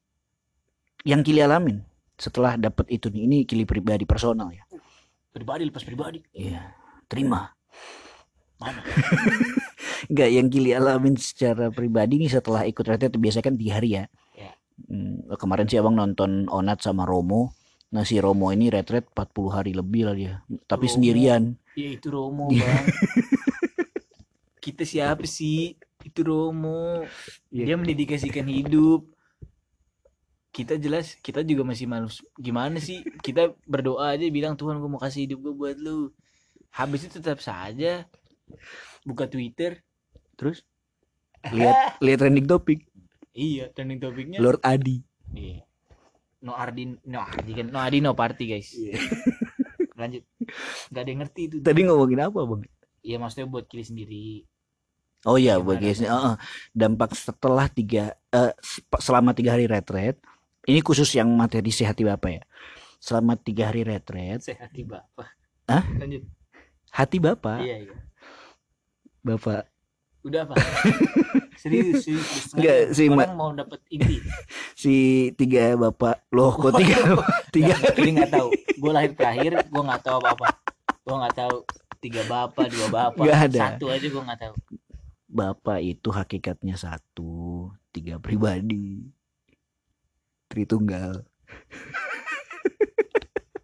yang Kili alamin setelah dapat itu nih ini Kili pribadi personal ya. Pribadi lepas pribadi. Iya terima. Mana? Enggak yang Kili alamin secara pribadi nih setelah ikut retret biasanya kan tiga hari ya. Ya. Hmm, kemarin sih abang nonton Onat sama Romo. Nah si Romo ini retret 40 hari lebih lah dia. Tapi Romo. sendirian. Ya itu Romo bang kita siapa sih? Itu Romo. Iya. dia mendedikasikan hidup. Kita jelas kita juga masih malu gimana sih? Kita berdoa aja bilang Tuhan gue mau kasih hidup gue buat lu. Habis itu tetap saja. Buka Twitter. Terus? Lihat lihat trending topik iya trending topiknya. Lord Adi. Iya. No Ardi, no Ardi kan, no Adi no party guys. Lanjut. Gak ada yang ngerti itu. tadi ngomongin apa bang? Iya maksudnya buat kiri sendiri. Oh iya tuh? Heeh. dampak setelah tiga eh, se- selama tiga hari retret ini khusus yang materi sehati bapak ya selama tiga hari retret Sehat di bapak. Hah? Lanjut. hati bapak Iya iya. bapak Udah apa? serius serius. Nggak, si Orang mau dapet inti. si tiga bapak loh kok tiga tiga Jadi nggak tahu. Gue lahir terakhir, gue nggak tahu apa apa. Gue nggak tahu tiga bapak, dua bapak, Nggak ada. satu aja gue nggak tahu. Bapak itu hakikatnya satu tiga pribadi. Tritunggal.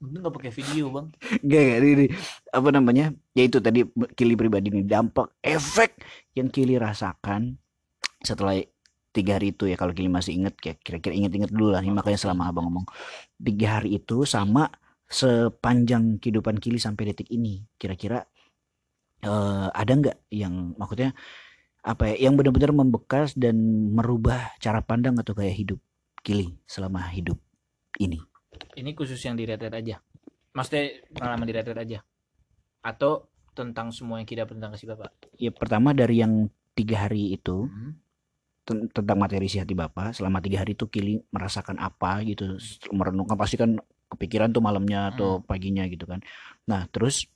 Untung nggak pakai video bang. Enggak, enggak, ini, ini. apa namanya? Ya itu tadi Kili pribadi ini. Dampak efek yang Kili rasakan setelah tiga hari itu ya kalau Kili masih inget kayak kira-kira inget-inget dulu lah. Nih makanya selama abang ngomong. Tiga hari itu sama sepanjang kehidupan Kili sampai detik ini. Kira-kira eh, ada nggak yang maksudnya apa ya yang benar-benar membekas dan merubah cara pandang atau kayak hidup Kili selama hidup ini Ini khusus yang di retret aja. Maksudnya pengalaman di retret aja. Atau tentang semua yang kita tentang kasih bapak. ya pertama dari yang tiga hari itu Hmm. ten- tentang materi si hati bapak selama tiga hari itu Kili merasakan apa gitu merenungkan pasti kan kepikiran tuh malamnya atau paginya gitu kan nah terus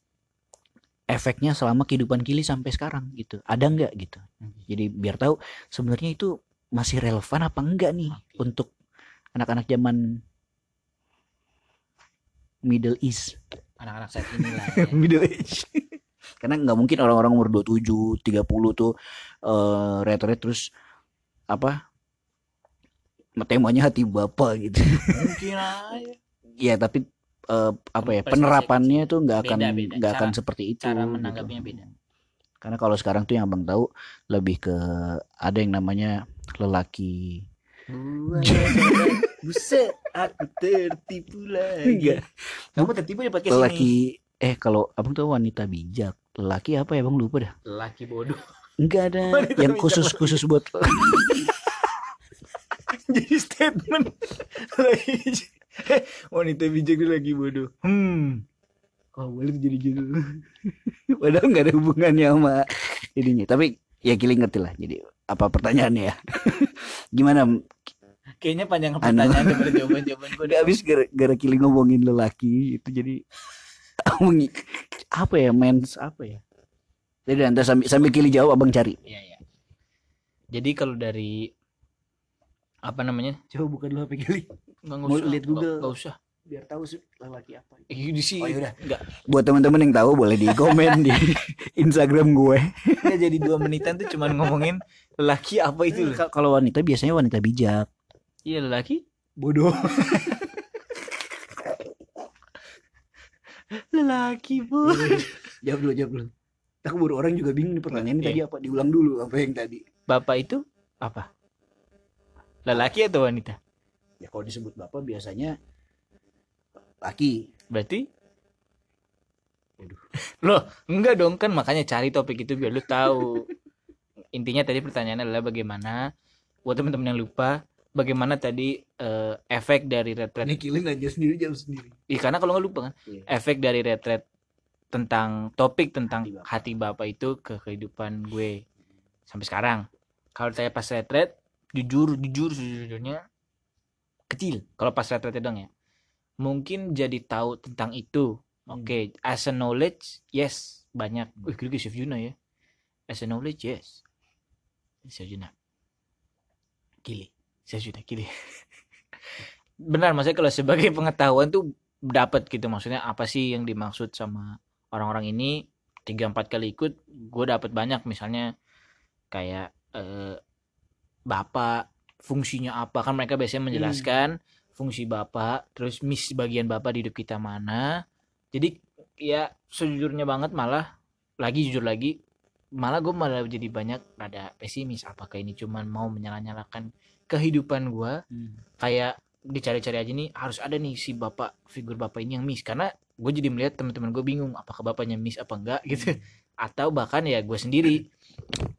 efeknya selama kehidupan Kili sampai sekarang gitu ada nggak gitu jadi biar tahu sebenarnya itu masih relevan apa enggak nih Oke. untuk anak-anak zaman Middle East Anak-anak saat ini lah. ya. Middle Age. Karena nggak mungkin orang-orang umur 27, 30 tuh eh retret terus apa? Temanya hati bapak gitu. Mungkin aja. ya tapi eh, apa ya penerapannya tuh nggak akan nggak akan seperti itu. Cara gitu. beda. Karena kalau sekarang tuh yang abang tahu lebih ke ada yang namanya lelaki. Buset, aku tertipu Enggak. Kamu tertipu ya pakai sini. Lelaki eh kalau abang tahu wanita bijak. Lelaki apa ya bang lupa dah. Lelaki bodoh. Enggak ada Wanita yang khusus lagi. khusus buat Jadi statement lagi. Wanita bijak itu lagi bodoh. Hmm. Oh boleh jadi judul Padahal nggak ada hubungannya sama ininya Tapi ya Kili ngerti lah Jadi apa pertanyaannya ya Gimana Kayaknya panjang Anu. pertanyaan daripada jawaban-jawaban gue. Udah habis gara, gara Kili ngomongin lelaki Itu jadi Apa ya mens Apa ya Jadi nanti sambil, sambil Kili jawab abang cari Iya, iya. Jadi kalau dari apa namanya? Coba buka dulu HP Kili Nggak Mau usah. lihat Google. Nggak, usah. Biar tahu sih lelaki apa Eh, di sini. Oh, yaudah. Enggak. Buat teman-teman yang tahu boleh di komen di Instagram gue Nggak jadi dua menitan tuh cuman ngomongin lelaki apa itu. Kalau wanita biasanya wanita bijak Iya lelaki. Bodoh Lelaki bu. Jawab dulu, jawab dulu. Aku baru orang juga bingung nih pertanyaan Oke. tadi apa. Diulang dulu apa yang tadi. Bapak itu apa? Lelaki atau wanita? Ya kalau disebut bapak biasanya laki. Berarti Waduh. Loh, enggak dong kan makanya cari topik itu biar lu tahu. Intinya tadi pertanyaannya adalah bagaimana buat teman-teman yang lupa bagaimana tadi eh, efek dari retret Ini killing aja sendiri jawab sendiri. Ih, karena kalau nggak lupa kan Iya. efek dari retret tentang topik tentang Hati Bapak. hati bapak itu ke kehidupan gue sampai sekarang. Kalau saya pas retret jujur jujur sejujurnya kecil kalau pas retret dong ya. Mungkin jadi tahu tentang itu. Hmm. Oke, as a knowledge yes banyak. Wih, kira Chef Juna ya. As a knowledge yes. Chef Juna. Kili. Chef Juna kili. Benar maksudnya kalau sebagai pengetahuan tuh dapat gitu maksudnya apa sih yang dimaksud sama orang-orang ini tiga empat kali ikut gue dapat banyak misalnya kayak eh, bapak fungsinya apa? Kan mereka biasanya menjelaskan fungsi bapak terus miss bagian bapak di hidup kita mana. Jadi ya sejujurnya banget malah lagi jujur lagi malah gue malah jadi banyak rada pesimis apakah ini cuman mau menyala-nyalakan kehidupan gue kayak dicari-cari aja nih harus ada nih si bapak figur bapak ini yang miss karena gue jadi melihat teman-teman gue bingung apakah bapaknya miss apa enggak gitu atau bahkan ya gue sendiri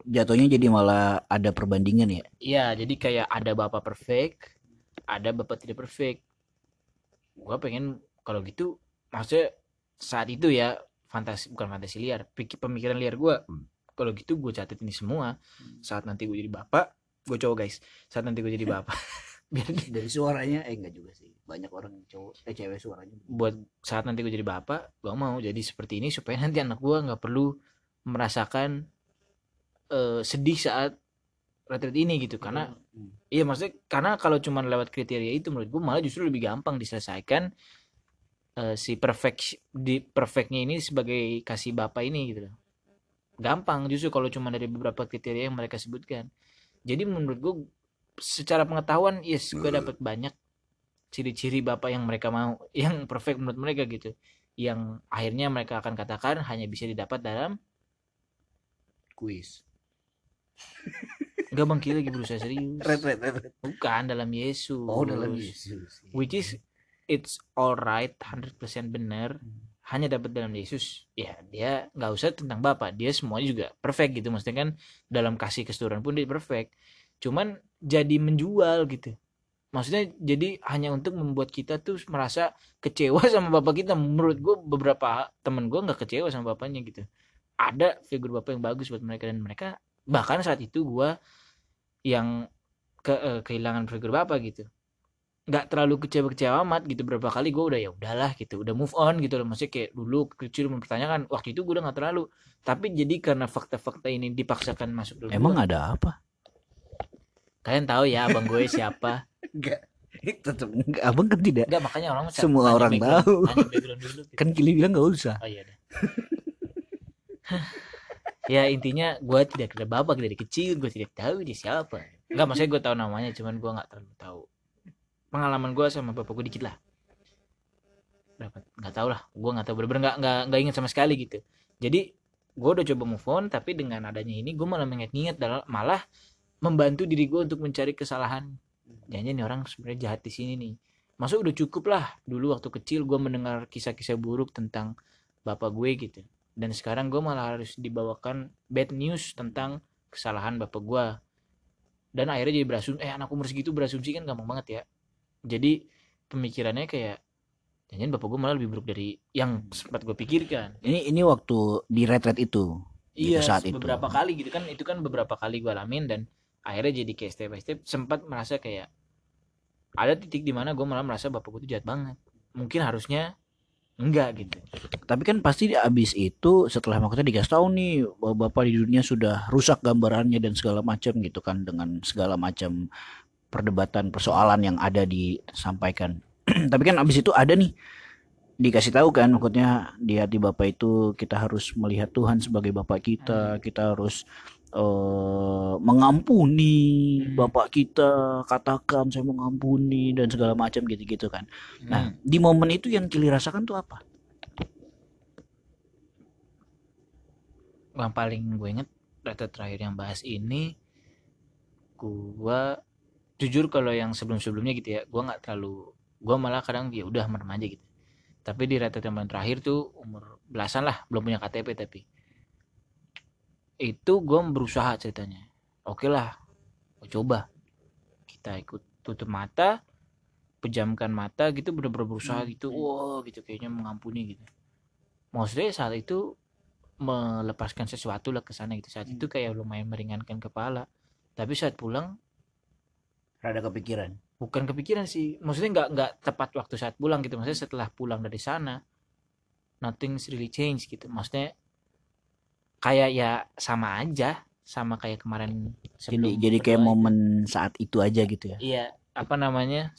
Jatuhnya jadi malah ada perbandingan ya. Iya, jadi kayak ada bapak perfect, ada bapak tidak perfect. Gua pengen kalau gitu, maksudnya saat itu ya fantasi bukan fantasi liar, pikir pemikiran liar gua. Kalau gitu gue catat ini semua. Saat nanti gue jadi bapak, gue cowok guys. Saat nanti gue jadi bapak, biar Dari suaranya eh enggak juga sih. Banyak orang cowok eh cewek suaranya. buat saat nanti gue jadi bapak, gue mau jadi seperti ini supaya nanti anak gue nggak perlu merasakan eh, sedih saat retreat ini gitu karena Hmm. Iya maksudnya karena kalau cuma lewat kriteria itu menurut gue malah justru lebih gampang diselesaikan eh, si perfect di perfectnya ini sebagai kasih bapak ini gitu loh. Gampang justru kalau cuma dari beberapa kriteria yang mereka sebutkan. Jadi menurut gue secara pengetahuan yes gue dapat banyak ciri-ciri bapak yang mereka mau yang perfect menurut mereka gitu. Yang akhirnya mereka akan katakan hanya bisa didapat dalam Kuis. Enggak bang Ki lagi berusaha serius. Red red red. red. Bukan dalam Yesus. Oh dalam Yesus. which is it's alright 100% benar Hmm. hanya dapat dalam Yesus ya dia nggak usah tentang Bapak dia semuanya juga perfect gitu maksudnya kan dalam kasih keseluruhan pun dia perfect cuman jadi menjual gitu. Maksudnya jadi hanya untuk membuat kita tuh merasa kecewa sama bapak kita. Menurut gue beberapa temen gue nggak kecewa sama bapaknya gitu. Ada figur bapak yang bagus buat mereka dan mereka bahkan saat itu gue yang ke, eh, kehilangan figur bapak gitu. Nggak terlalu kecewa-kecewa amat gitu. Berapa kali gue udah ya udahlah gitu. Udah move on gitu loh. Maksudnya kayak dulu kecil mempertanyakan waktu itu gue udah nggak terlalu. Tapi jadi karena fakta-fakta ini dipaksakan masuk dalam Emang gua, ada apa? Kalian tahu ya abang gue siapa Enggak. Tetap enggak. Abang kan tidak. Enggak makanya orang Semua orang tahu. Background dulu gitu. Kan Kili bilang nggak usah. Oh iya deh. ya intinya gue tidak ada bapak dari kecil gue tidak tahu dia siapa. Enggak maksudnya gue tahu namanya cuman gue nggak terlalu tahu. Pengalaman gue sama bapak gue dikit lah. Berapa? Nggak tahu lah. Gue nggak tahu bener-bener nggak nggak nggak ingat sama sekali gitu. Jadi gue udah coba move on tapi dengan adanya ini gue malah mengingat-ingat malah membantu diri gue untuk mencari kesalahan. Jangan nih orang sebenarnya jahat di sini nih. Masa udah cukup lah dulu waktu kecil gue mendengar kisah-kisah buruk tentang bapak gue gitu. Dan sekarang gue malah harus dibawakan bad news tentang kesalahan bapak gue. Dan akhirnya jadi berasumsi, eh anak umur segitu berasumsi kan gampang banget ya. Jadi pemikirannya kayak, jangan bapak gue malah lebih buruk dari yang sempat gue pikirkan. Ini ini waktu di retret itu. Gitu, Iya, saat itu. beberapa kali gitu kan itu kan beberapa kali gue alamin dan akhirnya jadi kayak step by step sempat merasa kayak ada titik di mana gue malah merasa bapak gue tuh jahat banget. Mungkin harusnya enggak gitu. Tapi kan pasti abis itu setelah maksudnya dikasih tahu nih bahwa bapak di dunia sudah rusak gambarannya dan segala macam gitu kan dengan segala macam perdebatan persoalan yang ada disampaikan. Tapi kan abis itu ada nih dikasih tahu kan maksudnya di hati bapak itu kita harus melihat Tuhan sebagai bapak kita, kita harus eh, mengampuni Hmm. bapak kita, katakan saya mengampuni dan segala macam gitu-gitu kan. Nah, Hmm. di momen itu yang Kili rasakan tuh apa? yang paling gue inget data terakhir yang bahas ini gua jujur kalau yang sebelum-sebelumnya gitu ya gua nggak terlalu gua malah kadang ya udah merem aja gitu tapi di rata yang paling terakhir tuh umur belasan lah belum punya KTP tapi itu gua berusaha ceritanya. Oke lah gua coba. Kita ikut tutup mata pejamkan mata gitu bener-bener berusaha gitu. Wow gitu kayaknya mengampuni gitu. Maksudnya saat itu melepaskan sesuatu lah ke sana gitu. Saat itu kayak lumayan meringankan kepala. Tapi saat pulang Rada kepikiran. bukan kepikiran sih. Maksudnya nggak nggak tepat waktu saat pulang gitu. Maksudnya setelah pulang dari sana nothing's really change gitu. Maksudnya kayak ya sama aja sama kayak kemarin Jadi jadi kayak momen saat itu aja gitu ya. iya apa namanya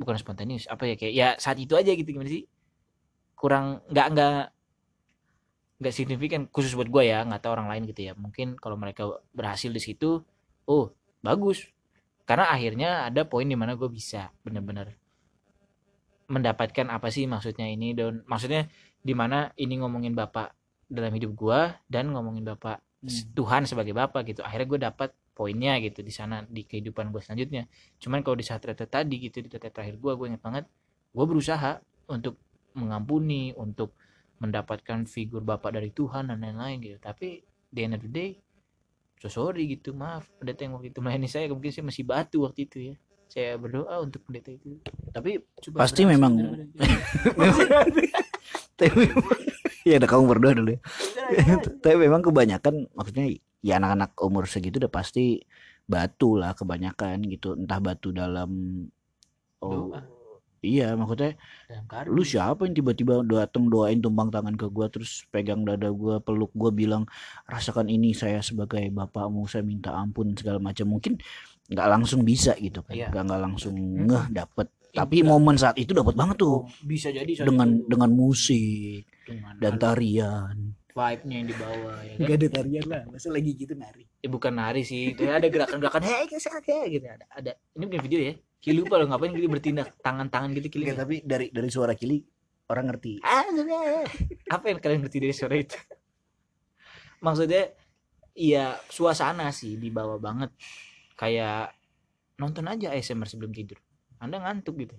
bukan spontaneous apa ya kayak ya saat itu aja gitu gimana sih? Kurang nggak nggak nggak signifikan khusus buat gue ya nggak tahu orang lain gitu ya. Mungkin kalau mereka berhasil di situ oh bagus. Karena akhirnya ada poin di mana gue bisa bener-bener mendapatkan apa sih maksudnya ini dan maksudnya di mana ini ngomongin bapak dalam hidup gue dan ngomongin bapak Hmm. Tuhan sebagai bapak gitu. Akhirnya gue dapat poinnya gitu di sana di kehidupan gue selanjutnya. Cuman kalau di saat retret tadi gitu di retret terakhir gue gue inget banget gue berusaha untuk mengampuni untuk mendapatkan figur bapak dari Tuhan dan lain-lain gitu. Tapi di end of the day so sorry gitu maaf pendeta yang waktu itu melayani saya mungkin saya masih batu waktu itu ya. Saya berdoa untuk pendeta itu. Tapi coba Pasti berhasil, memang- tapi ya udah kamu berdoa dulu ya. tapi memang kebanyakan maksudnya ya anak-anak umur segitu udah pasti batu lah kebanyakan gitu entah batu dalam oh Doa. iya maksudnya lu siapa yang tiba-tiba datang doain tumpang tangan ke gua terus pegang dada gua peluk gua bilang rasakan ini saya sebagai bapakmu saya minta ampun segala macam mungkin nggak langsung bisa gitu kan Iya. nggak nggak langsung Hmm. ngeh dapet tapi Enggak. momen saat itu dapat banget tuh Oh, bisa jadi dengan itu. dengan musik dan tarian vibe-nya yang dibawa ya kan? Gak ada tarian lah, masa lagi gitu nari. Ya, bukan nari sih, itu ada gerakan-gerakan hei kesel kayak gitu ada. Ada. Ini bukan video ya. Kili lupa lo ngapain Kili bertindak tangan-tangan gitu Kili. Enggak, tapi dari dari suara Kili orang ngerti. Ah, apa yang kalian ngerti dari suara itu? Maksudnya iya suasana sih dibawa banget. Kayak nonton aja ASMR sebelum tidur. Anda ngantuk gitu.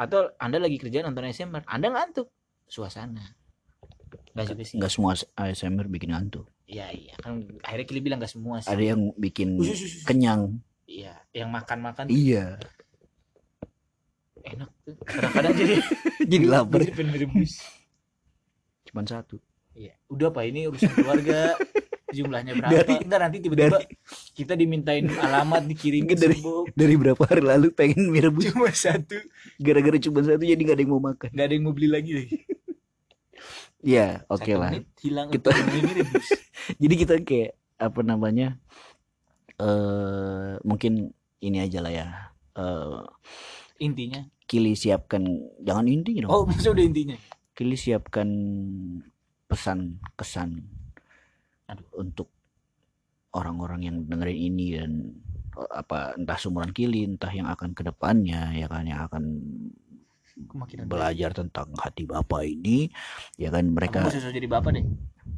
Atau Anda lagi kerja nonton ASMR, Anda ngantuk. Suasana. Gak juga sih. Enggak semua ASMR bikin ngantuk. Iya, iya. Kan akhirnya Kili bilang gak semua sih. Ada yang bikin Usus, kenyang. Iya, yang makan-makan tuh Iya. enak tuh. Kadang-kadang jadi Jadi lapar. jadi pengen. Cuman satu. Iya. Udah Pak, ini urusan keluarga. Jumlahnya berapa? Dari- Ntar nanti tiba-tiba dari- kita dimintain alamat dikirimin Dari-. Dari berapa hari lalu pengen mie rebus Cuma satu. gara-gara cuma satu jadi gak ada yang mau makan. Gak ada yang mau beli lagi lagi. Iya, oke Satu lah. hilang Kita- rebus. Jadi kita kayak apa namanya? eh mungkin ini aja lah ya. Eh Intinya. Kili siapkan jangan intinya dong. Oh, maksudnya udah intinya. Kili siapkan pesan kesan Aduh. untuk orang-orang yang dengerin ini dan eh, apa entah sumuran Kili entah yang akan ke depannya ya kan yang akan Kemakinan belajar tentang hati bapak ini ya kan mereka mereka usah jadi bapak deh.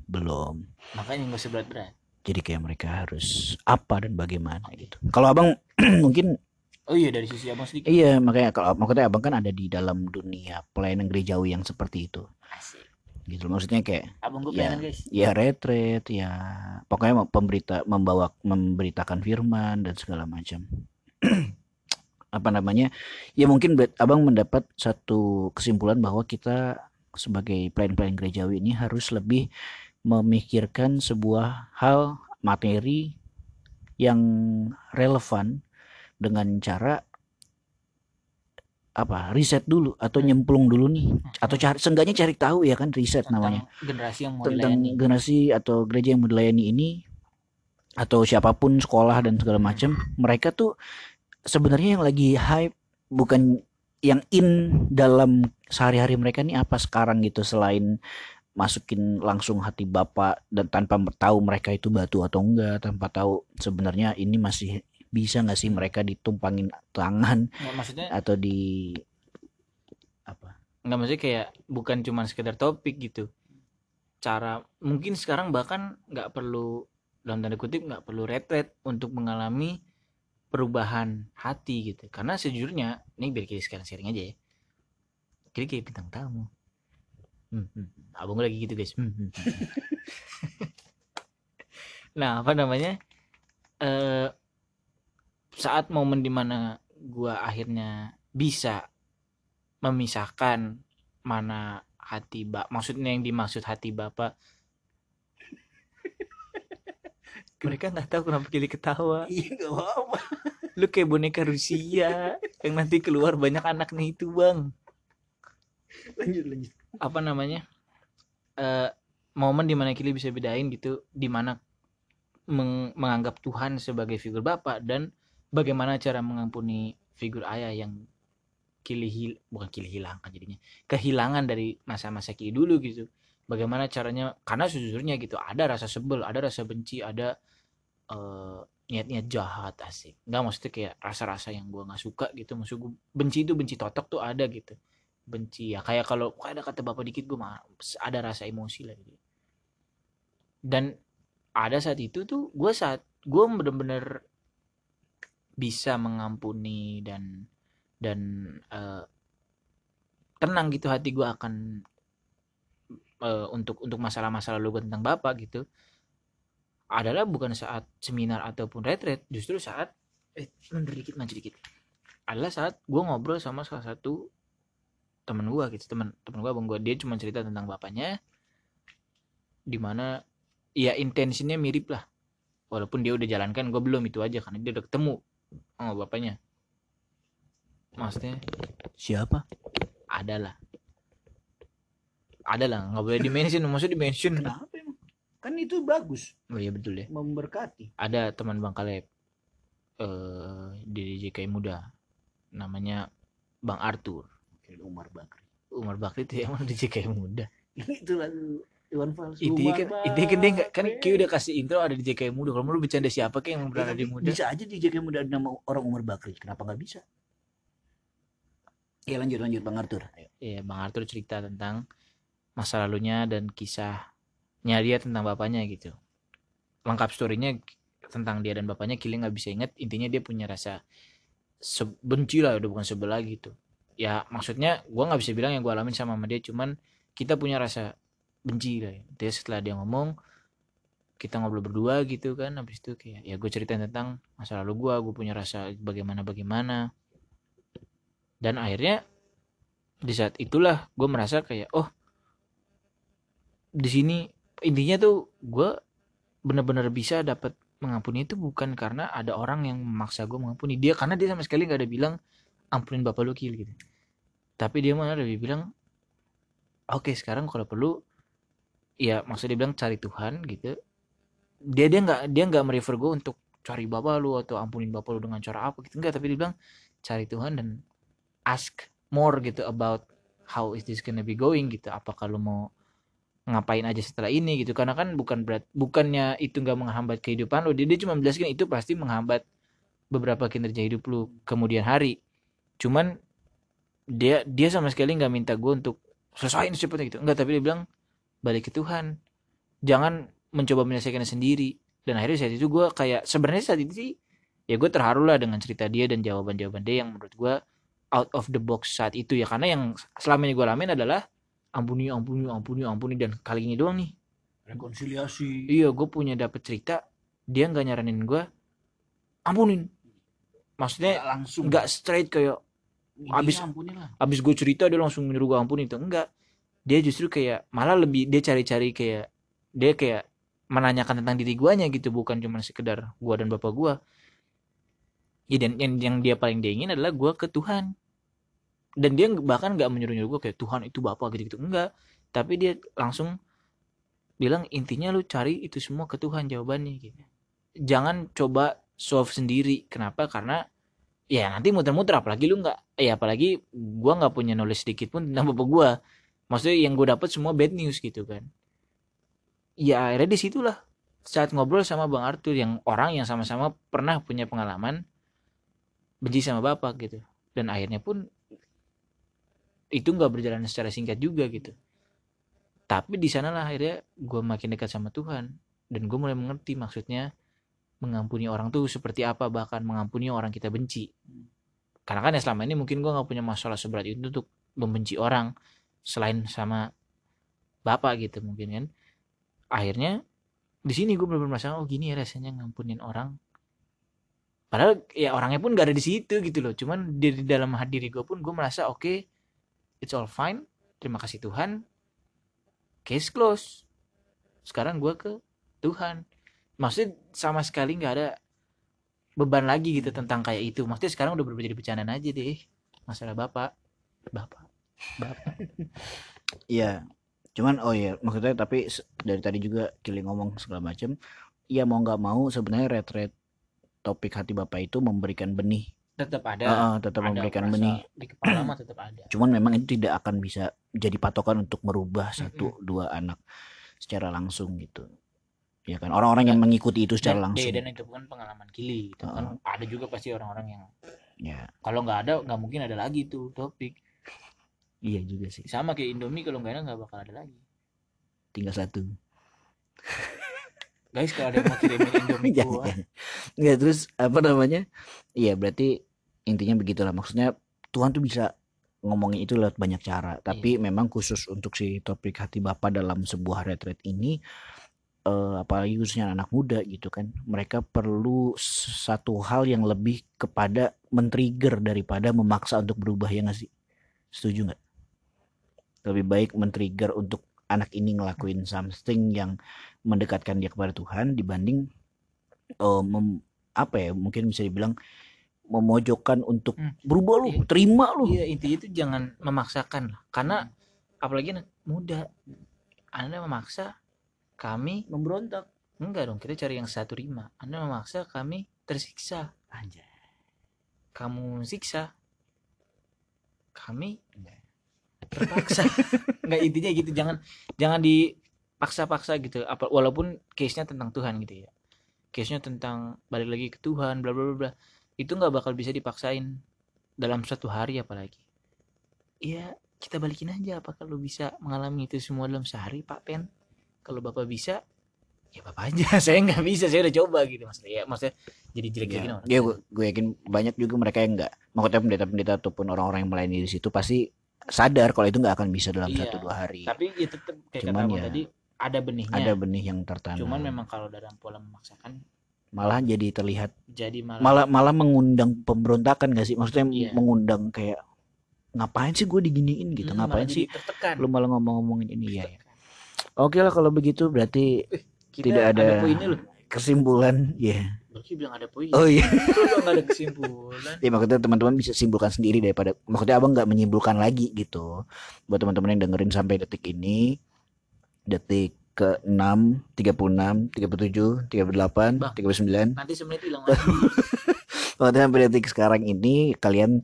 belum Makanya nggak usah berat-berat. jadi kayak mereka harus apa dan bagaimana gitu kalau abang mungkin Oh iya dari sisi abang sedikit. iya makanya kalau maksudnya abang kan ada di dalam dunia pelayanan gerejawi yang seperti itu Asik. gitu maksudnya kayak Abang gue Ya. guys. ya retret ya pokoknya pemberita membawa memberitakan firman dan segala macam apa namanya ya mungkin abang mendapat satu kesimpulan bahwa kita sebagai pelayan-pelayan gerejawi ini harus lebih memikirkan sebuah hal materi yang relevan dengan cara apa riset dulu atau nyemplung dulu nih atau cari seenggaknya cari tahu ya kan riset Tentang namanya. generasi yang mau tentang dilayani. generasi atau gereja yang mau dilayani ini atau siapa pun sekolah dan segala macam mereka tuh sebenarnya yang lagi hype bukan yang in dalam sehari-hari mereka nih apa sekarang gitu selain masukin langsung hati bapak dan tanpa tahu mereka itu batu atau enggak tanpa tahu sebenarnya ini masih bisa nggak sih mereka ditumpangin tangan maksudnya atau di apa? Nggak maksudnya kayak bukan cuma sekedar topik gitu. Cara mungkin sekarang bahkan nggak perlu dalam tanda kutip nggak perlu retret untuk mengalami perubahan hati gitu. Karena sejujurnya ini biar kita sekarang sharing aja ya. Kiri kayak bintang tamu. Hmm, hmm. abang lagi gitu guys. Hmm, hmm, hmm. nah apa namanya? Eh saat momen di mana gua akhirnya bisa memisahkan mana hati bak maksudnya yang dimaksud hati bapak mereka nggak tahu kenapa kili ketawa. Iya nggak apa lu kayak boneka Rusia yang nanti keluar banyak anaknya itu bang. Lanjut lanjut. Apa namanya? Eh momen di mana Kili bisa bedain gitu di mana meng- menganggap Tuhan sebagai figur bapak dan bagaimana cara mengampuni figur ayah yang Kili hil bukan Kili hilangkan jadinya kehilangan dari masa-masa Kili dulu gitu. Bagaimana caranya karena sejujurnya gitu ada rasa sebel ada rasa benci ada eh, niat-niat jahat asik. Nggak maksudnya kayak rasa-rasa yang gua nggak suka gitu. Maksud gua benci itu benci totok tuh ada gitu. Benci ya kayak kalau kayak ada kata bapak dikit gue mah ada rasa emosi lah gitu. Dan ada saat itu tuh gue saat gue bener-bener bisa mengampuni dan dan eh, tenang gitu hati gue akan eh, untuk untuk masalah-masalah lu gue tentang bapak gitu adalah bukan saat seminar ataupun retret justru saat eh mundur dikit maju dikit. Adalah saat gue ngobrol sama salah satu temen gue gitu temen temen gue abang gue dia cuma cerita tentang bapaknya di mana ya intensinya mirip lah. Walaupun dia udah jalankan gue belum itu aja karena dia udah ketemu sama bapaknya. Maksudnya Siapa? ada lah ada lah nggak boleh dimention maksudnya dimention. Kenapa? Kan itu bagus, oh iya betul ya memberkati. ada teman bang Kaleb eh di JKI muda namanya bang Arthur Umar Bakri. Umar Bakri itu emang di JKI muda itu lagu Iwan Fals. intinya kan intinya kan dia nggak kan. Q udah kasih intro ada di JKI muda kalau mau lu bercanda siapa kayak yang Ya, berada di tapi muda Bisa aja di JKI muda ada nama orang Umar Bakri. Kenapa nggak bisa? Ya lanjut lanjut Bang Arthur. Ayo. Iya, Bang Arthur cerita tentang masa lalunya dan kisahnya dia tentang bapaknya gitu. Lengkap storynya tentang dia dan bapaknya Kili nggak bisa inget. Intinya dia punya rasa se- benci lah, udah bukan sebelah gitu. Ya maksudnya gua nggak bisa bilang yang gua alamin sama sama dia, cuman kita punya rasa benci lah. Ya. Dia setelah dia ngomong, kita ngobrol berdua gitu kan, habis itu kayak ya gue ceritain tentang masa lalu gua, gue punya rasa bagaimana bagaimana. Dan akhirnya di saat itulah gue merasa kayak oh di sini intinya tuh gue bener-bener bisa dapat mengampuni itu bukan karena ada orang yang memaksa gue mengampuni. Dia karena dia sama sekali nggak ada bilang ampunin bapak lu kill gitu. Tapi dia malah lebih bilang oke sekarang kalau perlu ya maksud dia bilang cari Tuhan gitu. Dia dia nggak dia nggak merefer gue untuk cari bapak lu atau ampunin bapak lu dengan cara apa gitu enggak tapi dia bilang cari Tuhan dan ask more gitu about how is this gonna be going gitu. Apakah lu mau ngapain aja setelah ini gitu. Karena kan bukan berat bukannya itu nggak menghambat kehidupan lu dia, cuma menjelaskan itu pasti menghambat beberapa kinerja hidup lu kemudian hari. Cuman dia dia sama sekali nggak minta gue untuk selesaiin secepatnya gitu. Enggak tapi dia bilang balik ke Tuhan. Jangan mencoba menyelesaikannya sendiri. Dan akhirnya saat itu gue kayak sebenarnya saat itu sih ya gue terharu lah dengan cerita dia dan jawaban-jawaban dia yang menurut gue out of the box saat itu ya. Karena yang selama ini gue alamin adalah ampuni ampuni ampuni ampuni dan kali ini doang nih Rekonsiliasi. iya gue punya dapet cerita dia nggak nyaranin gue ampunin maksudnya Nggak langsung. nggak straight kayak Intinya abis- ampuni lah. abis gue cerita dia langsung menyuruh gue ampun itu enggak dia justru kayak malah lebih dia cari-cari kayak dia kayak menanyakan tentang diri guanya gitu bukan cuma sekedar gua dan bapak gua ya dan yang, yang dia paling dia ingin adalah gua ke Tuhan dan dia bahkan nggak menyuruh-nyuruh gua kayak Tuhan itu bapak gitu gitu enggak tapi dia langsung bilang intinya lu cari itu semua ke Tuhan jawabannya gitu. Jangan coba solve sendiri. Kenapa? Karena ya nanti muter-muter apalagi lu nggak ya apalagi gua nggak punya knowledge sedikit pun tentang bapak gua. Maksudnya yang gue dapat semua bad news gitu kan. Ya akhirnya di situlah saat ngobrol sama bang Arthur yang orang yang sama-sama pernah punya pengalaman benci sama bapak gitu. Dan akhirnya pun itu nggak berjalan secara singkat juga gitu. Tapi di sanalah akhirnya gue makin dekat sama Tuhan dan gue mulai mengerti maksudnya mengampuni orang tuh seperti apa bahkan mengampuni orang kita benci. Karena kan ya selama ini mungkin gue nggak punya masalah seberat itu untuk membenci orang selain sama bapak gitu mungkin kan. Akhirnya di sini gue benar-benar merasa oh gini ya rasanya ngampunin orang. Padahal ya orangnya pun gak ada di situ gitu loh. Cuman di dalam hati gue pun gue merasa oke it's all fine. Terima kasih Tuhan. Case close sekarang gue ke Tuhan. Maksudnya sama sekali nggak ada beban lagi gitu tentang kayak itu. Maksudnya sekarang udah berubah jadi bercandaan aja deh. Masalah bapak. Bapak. Bapak. Iya. Cuman oh ya maksudnya tapi dari tadi juga Kili ngomong segala macam. Iya mau nggak mau sebenarnya retret topik hati bapak itu memberikan benih. Tetap ada ah, tetap ada memberikan benih. di kepala mah tetap ada Cuman memang itu tidak akan bisa jadi patokan untuk merubah satu dua anak secara langsung gitu. Ya kan orang-orang yang mengikuti itu secara dan, langsung. dan itu bukan pengalaman kili gitu kan ada juga pasti orang-orang yang Ya, kalau nggak ada nggak mungkin ada lagi tuh topik iya juga sih. sama kayak Indomie kalau nggak ada nggak bakal ada lagi Tinggal satu. Guys kalau ada yang mau kirimin Indomie Jangan, gua jangan. Nggak, terus apa namanya? Iya berarti intinya begitulah. Maksudnya Tuhan tuh bisa ngomongin itu lewat banyak cara. Tapi memang khusus untuk si topik hati bapak dalam sebuah retreat ini eh, apalagi khususnya anak muda gitu kan mereka perlu satu hal yang lebih kepada men-trigger daripada memaksa untuk berubah ya nggak sih? Setuju nggak? Lebih baik men-trigger untuk anak ini ngelakuin something yang mendekatkan dia kepada Tuhan dibanding eh, mem- apa ya mungkin bisa dibilang memojokkan untuk Hmm. berubah lu Iya. terima lu Iya intinya itu jangan memaksakan lah. Karena apalagi anak muda, anda memaksa kami memberontak enggak dong kita cari yang satu rima. Anda memaksa kami tersiksa. anjay Kamu siksa kami Enggak. terpaksa. enggak intinya gitu jangan jangan dipaksa-paksa gitu. Apa walaupun case-nya tentang Tuhan gitu ya. Case-nya tentang balik lagi ke Tuhan bla bla bla bla. Itu nggak bakal bisa dipaksain dalam satu hari apalagi. Iya, kita balikin aja apakah lu bisa mengalami itu semua dalam sehari, Pak Pen? Kalau Bapak bisa, ya Bapak aja. Saya nggak bisa, saya udah coba gitu maksudnya. Ya, maksudnya jadi jelek-jelekin ya, orang. ya gue, gue yakin banyak juga mereka yang nggak maksudnya pendeta-pendeta ataupun orang-orang yang melayani di situ pasti sadar kalau itu nggak akan bisa dalam Iya, satu dua hari Tapi ya tetap kayak Cuman kata ya, tadi ada benihnya. ada benih yang tertanam Cuman memang kalau dalam pola memaksakan malah jadi terlihat jadi malah, malah malah mengundang pemberontakan gak sih maksudnya Iya. mengundang kayak ngapain sih gue diginiin gitu Hmm, ngapain sih tertekan. lu malah ngomong-ngomongin ini ya, ya. Oke lah kalau begitu berarti Kita Tidak ada- poinnya loh. kesimpulan ya Berarti bilang ada poin. oh iya Lu bilang ada kesimpulan. ya maksudnya teman-teman bisa simpulkan sendiri daripada maksudnya abang nggak menyimpulkan lagi gitu buat teman-teman yang dengerin sampai detik ini detik ke 6 36 37 38 Bang. 39 Nanti semenit hilang lagi. Sampai detik sekarang ini kalian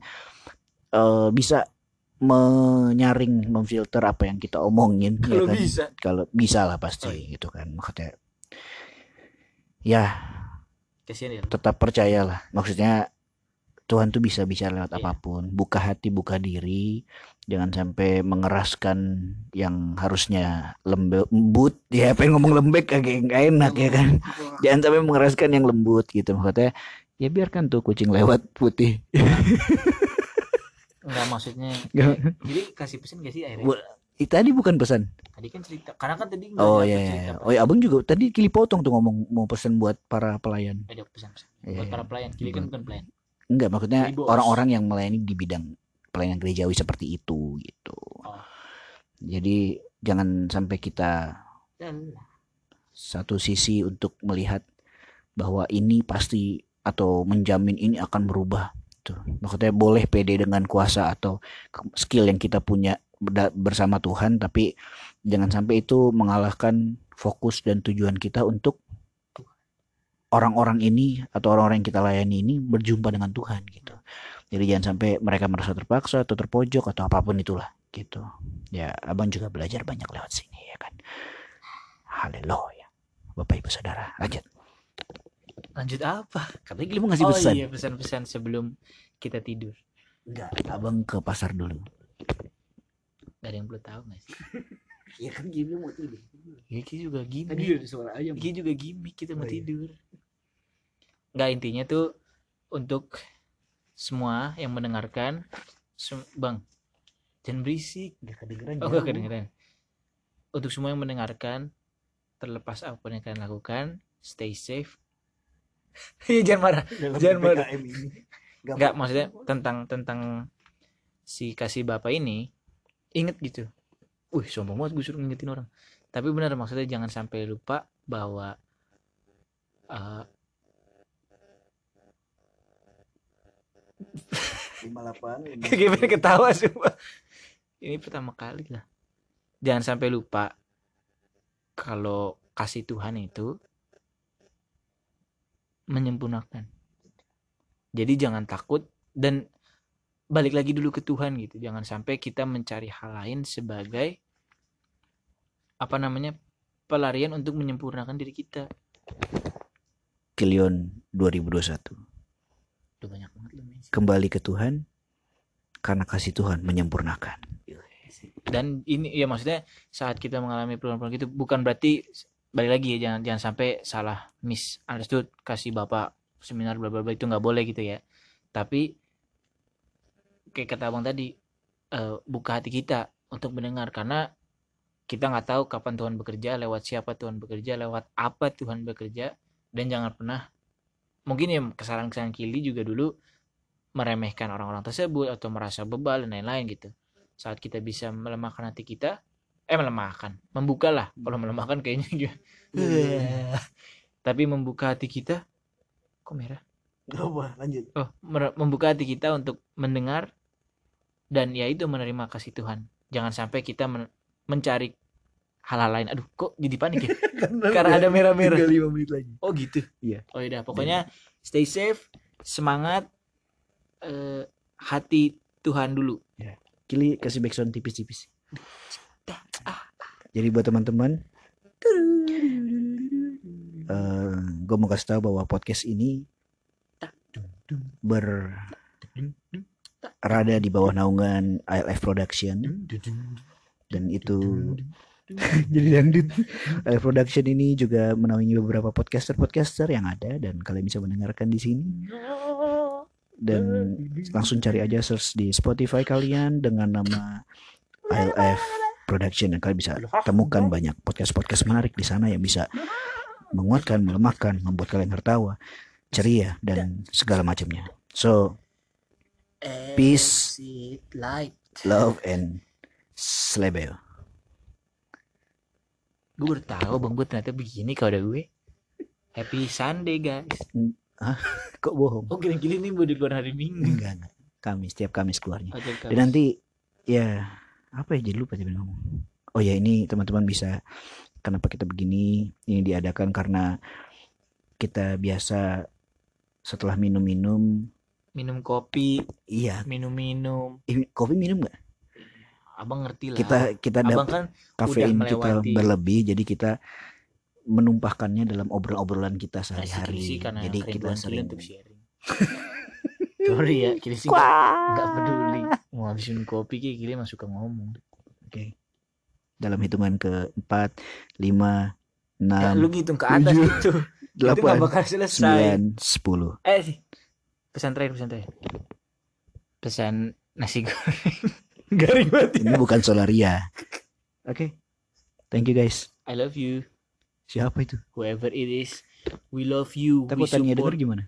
eh, bisa menyaring memfilter apa yang kita omongin ya Kalau kan? bisa. kalau bisa lah pasti Oh, iya. gitu kan maksudnya ya Kasihan ya. tetap percayalah maksudnya Tuhan tuh bisa bicara lewat Iya. apa pun buka hati buka diri jangan sampai mengeraskan yang harusnya lembut ya pengen ngomong lembek agak nggak enak ya kan jangan sampai mengeraskan yang lembut gitu maksudnya ya biarkan tuh kucing lewat putih Enggak maksudnya. Nggak. Jadi kasih pesan gak sih akhirnya? Bu- tadi bukan pesan Tadi kan cerita. Karena kan tadi oh iya cerita, iya. Pak. oh iya abang juga tadi kili potong tuh ngomong mau pesan buat para pelayan Ada pesan-pesan. Iya, Buat iya. para pelayan. Kili kan bukan pelayan. enggak maksudnya orang-orang yang melayani di bidang pelayanan gerejawi seperti itu gitu. Oh. jadi jangan sampai kita satu sisi untuk melihat bahwa ini pasti atau menjamin ini akan berubah tuh maksudnya boleh pede dengan kuasa atau skill yang kita punya bersama Tuhan tapi jangan sampai itu mengalahkan fokus dan tujuan kita untuk orang-orang ini atau orang-orang yang kita layani ini berjumpa dengan Tuhan gitu jadi jangan sampai mereka merasa terpaksa atau terpojok atau apa pun itulah gitu ya abang juga belajar banyak lewat sini ya kan haleluya bapak ibu saudara lanjut lanjut apa? katanya Gili mau ngasih oh pesan iya pesan-pesan sebelum kita tidur. enggak abang ke pasar dulu Gak ada yang perlu tahu gak sih? ya kan Gili mau tidur Giki juga gimmick. ada suara ayam Giki juga gimmick kita mau Oh, iya. tidur. Nggak intinya tuh untuk semua yang mendengarkan sem bang jangan berisik. Gak kedengeran oh gak kedengeran. Untuk semua yang mendengarkan terlepas apa yang kalian lakukan stay safe. Iya jangan marah. Dalam jangan marah. Ini. Gak, gak maksudnya tentang tentang si kasih bapak ini inget gitu. Wih sombong banget gue suruh ngingetin orang. Tapi benar maksudnya jangan sampai lupa bahwa uh, 58 Gimana ketawa semua? Ini pertama kali lah. Jangan sampai lupa Kalau kasih Tuhan itu Menyempurnakan. Jadi jangan takut Dan balik lagi dulu ke Tuhan gitu. Jangan sampai kita mencari hal lain sebagai Apa namanya Pelarian untuk menyempurnakan diri kita. Kilion 2021 kembali ke Tuhan karena kasih Tuhan menyempurnakan. Dan ini ya maksudnya saat kita mengalami perubahan-perubahan gitu bukan berarti balik lagi ya jangan jangan sampai salah misunderstood kasih bapak seminar bla bla bla itu nggak boleh gitu ya. Tapi kayak kata abang tadi eh, buka hati kita untuk mendengar karena kita nggak tahu kapan Tuhan bekerja lewat siapa Tuhan bekerja lewat apa Tuhan bekerja dan jangan pernah mungkin ya kesalahan-kesalahan Kili juga dulu meremehkan orang-orang tersebut atau merasa bebal dan lain-lain gitu. Saat kita bisa melemahkan hati kita eh melemahkan membuka lah kalau melemahkan kayaknya juga. Tapi membuka hati kita kok merah? Gak apa, lanjut. oh membuka hati kita untuk mendengar dan ya itu menerima kasih Tuhan. Jangan sampai kita men- mencari hal-hal lain. Aduh kok jadi panik ya? Karena ada merah-merah. Tinggal 5 menit lagi. oh gitu? Iya. oh iya. Pokoknya stay safe semangat eh, hati Tuhan dulu Kili kasih backsound tipis-tipis. Jadi buat teman-teman, eh gue mau kasih tahu bahwa podcast ini berada di bawah naungan ILF Production dan itu jadi dangdut. ILF Production ini juga menaungi beberapa podcaster-podcaster yang ada dan kalian bisa mendengarkan di sini dan langsung cari aja search di Spotify kalian dengan nama ILF Production dan kalian bisa temukan banyak podcast-podcast menarik di sana yang bisa menguatkan, melemahkan, membuat kalian tertawa, ceria dan segala macamnya. So, Peace. light love and slebel. gue baru tahu bang gue ternyata begini kalau ada gue happy Sunday guys Kok bohong? oh gini-gini nih baru keluar hari Minggu? Enggak, enggak. Kamis, setiap Kamis keluarnya. Oh, jadi Dan nanti ya apa ya jadi lupa tadi ngomong. Oh ya ini teman-teman bisa kenapa kita begini? Ini diadakan karena kita biasa setelah minum-minum. Minum kopi. Iya. Minum-minum. Kopi minum nggak? Abang ngerti lah. Kita kita abang dapat kan kafein kita berlebih jadi kita menumpahkannya dalam obrolan-obrolan kita sehari-hari. Karena jadi kita sering untuk sharing. Sorry ya Kili sih nggak nggak peduli. Mau habisin kopi kayak Kili mah suka ngomong. Oke. Dalam hitungan ke empat lima ya, enam lu ngitung ke atas tujuh, gitu itu nggak delapan bakal selesai. sembilan sepuluh. Eh sih pesan terakhir pesan terakhir. Pesan nasi goreng. Garing banget ya. ini bukan solaria. Oke. Thank you guys. I love you siapa itu? Whoever it is we love you we takutannya denger support gimana?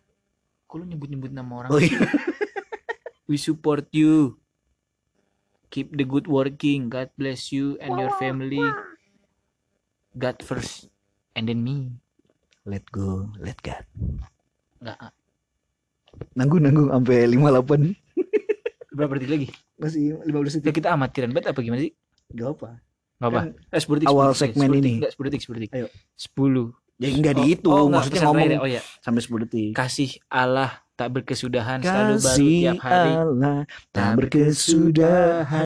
Kok lu nyebut-nyebut nama orang oh iya. We support you. Keep the good working. God bless you and your family. God first and then me. Let go let God. Nggak ah. nanggung nanggung sampai 58 berapa detik lagi? Masih 15 Ya, detik. Kita amatiran banget apa gimana sih? Gak apa nggak apa? Kan eh 10 detik awal 10 detik, segmen 10 detik, ini. nggak 10 detik 10 detik Ayo. 10 ya enggak dihitung oh, maksudnya ngomong oh ya sampai 10 detik. Kasih Allah tak berkesudahan selalu baru tiap hari. Allah tak berkesudahan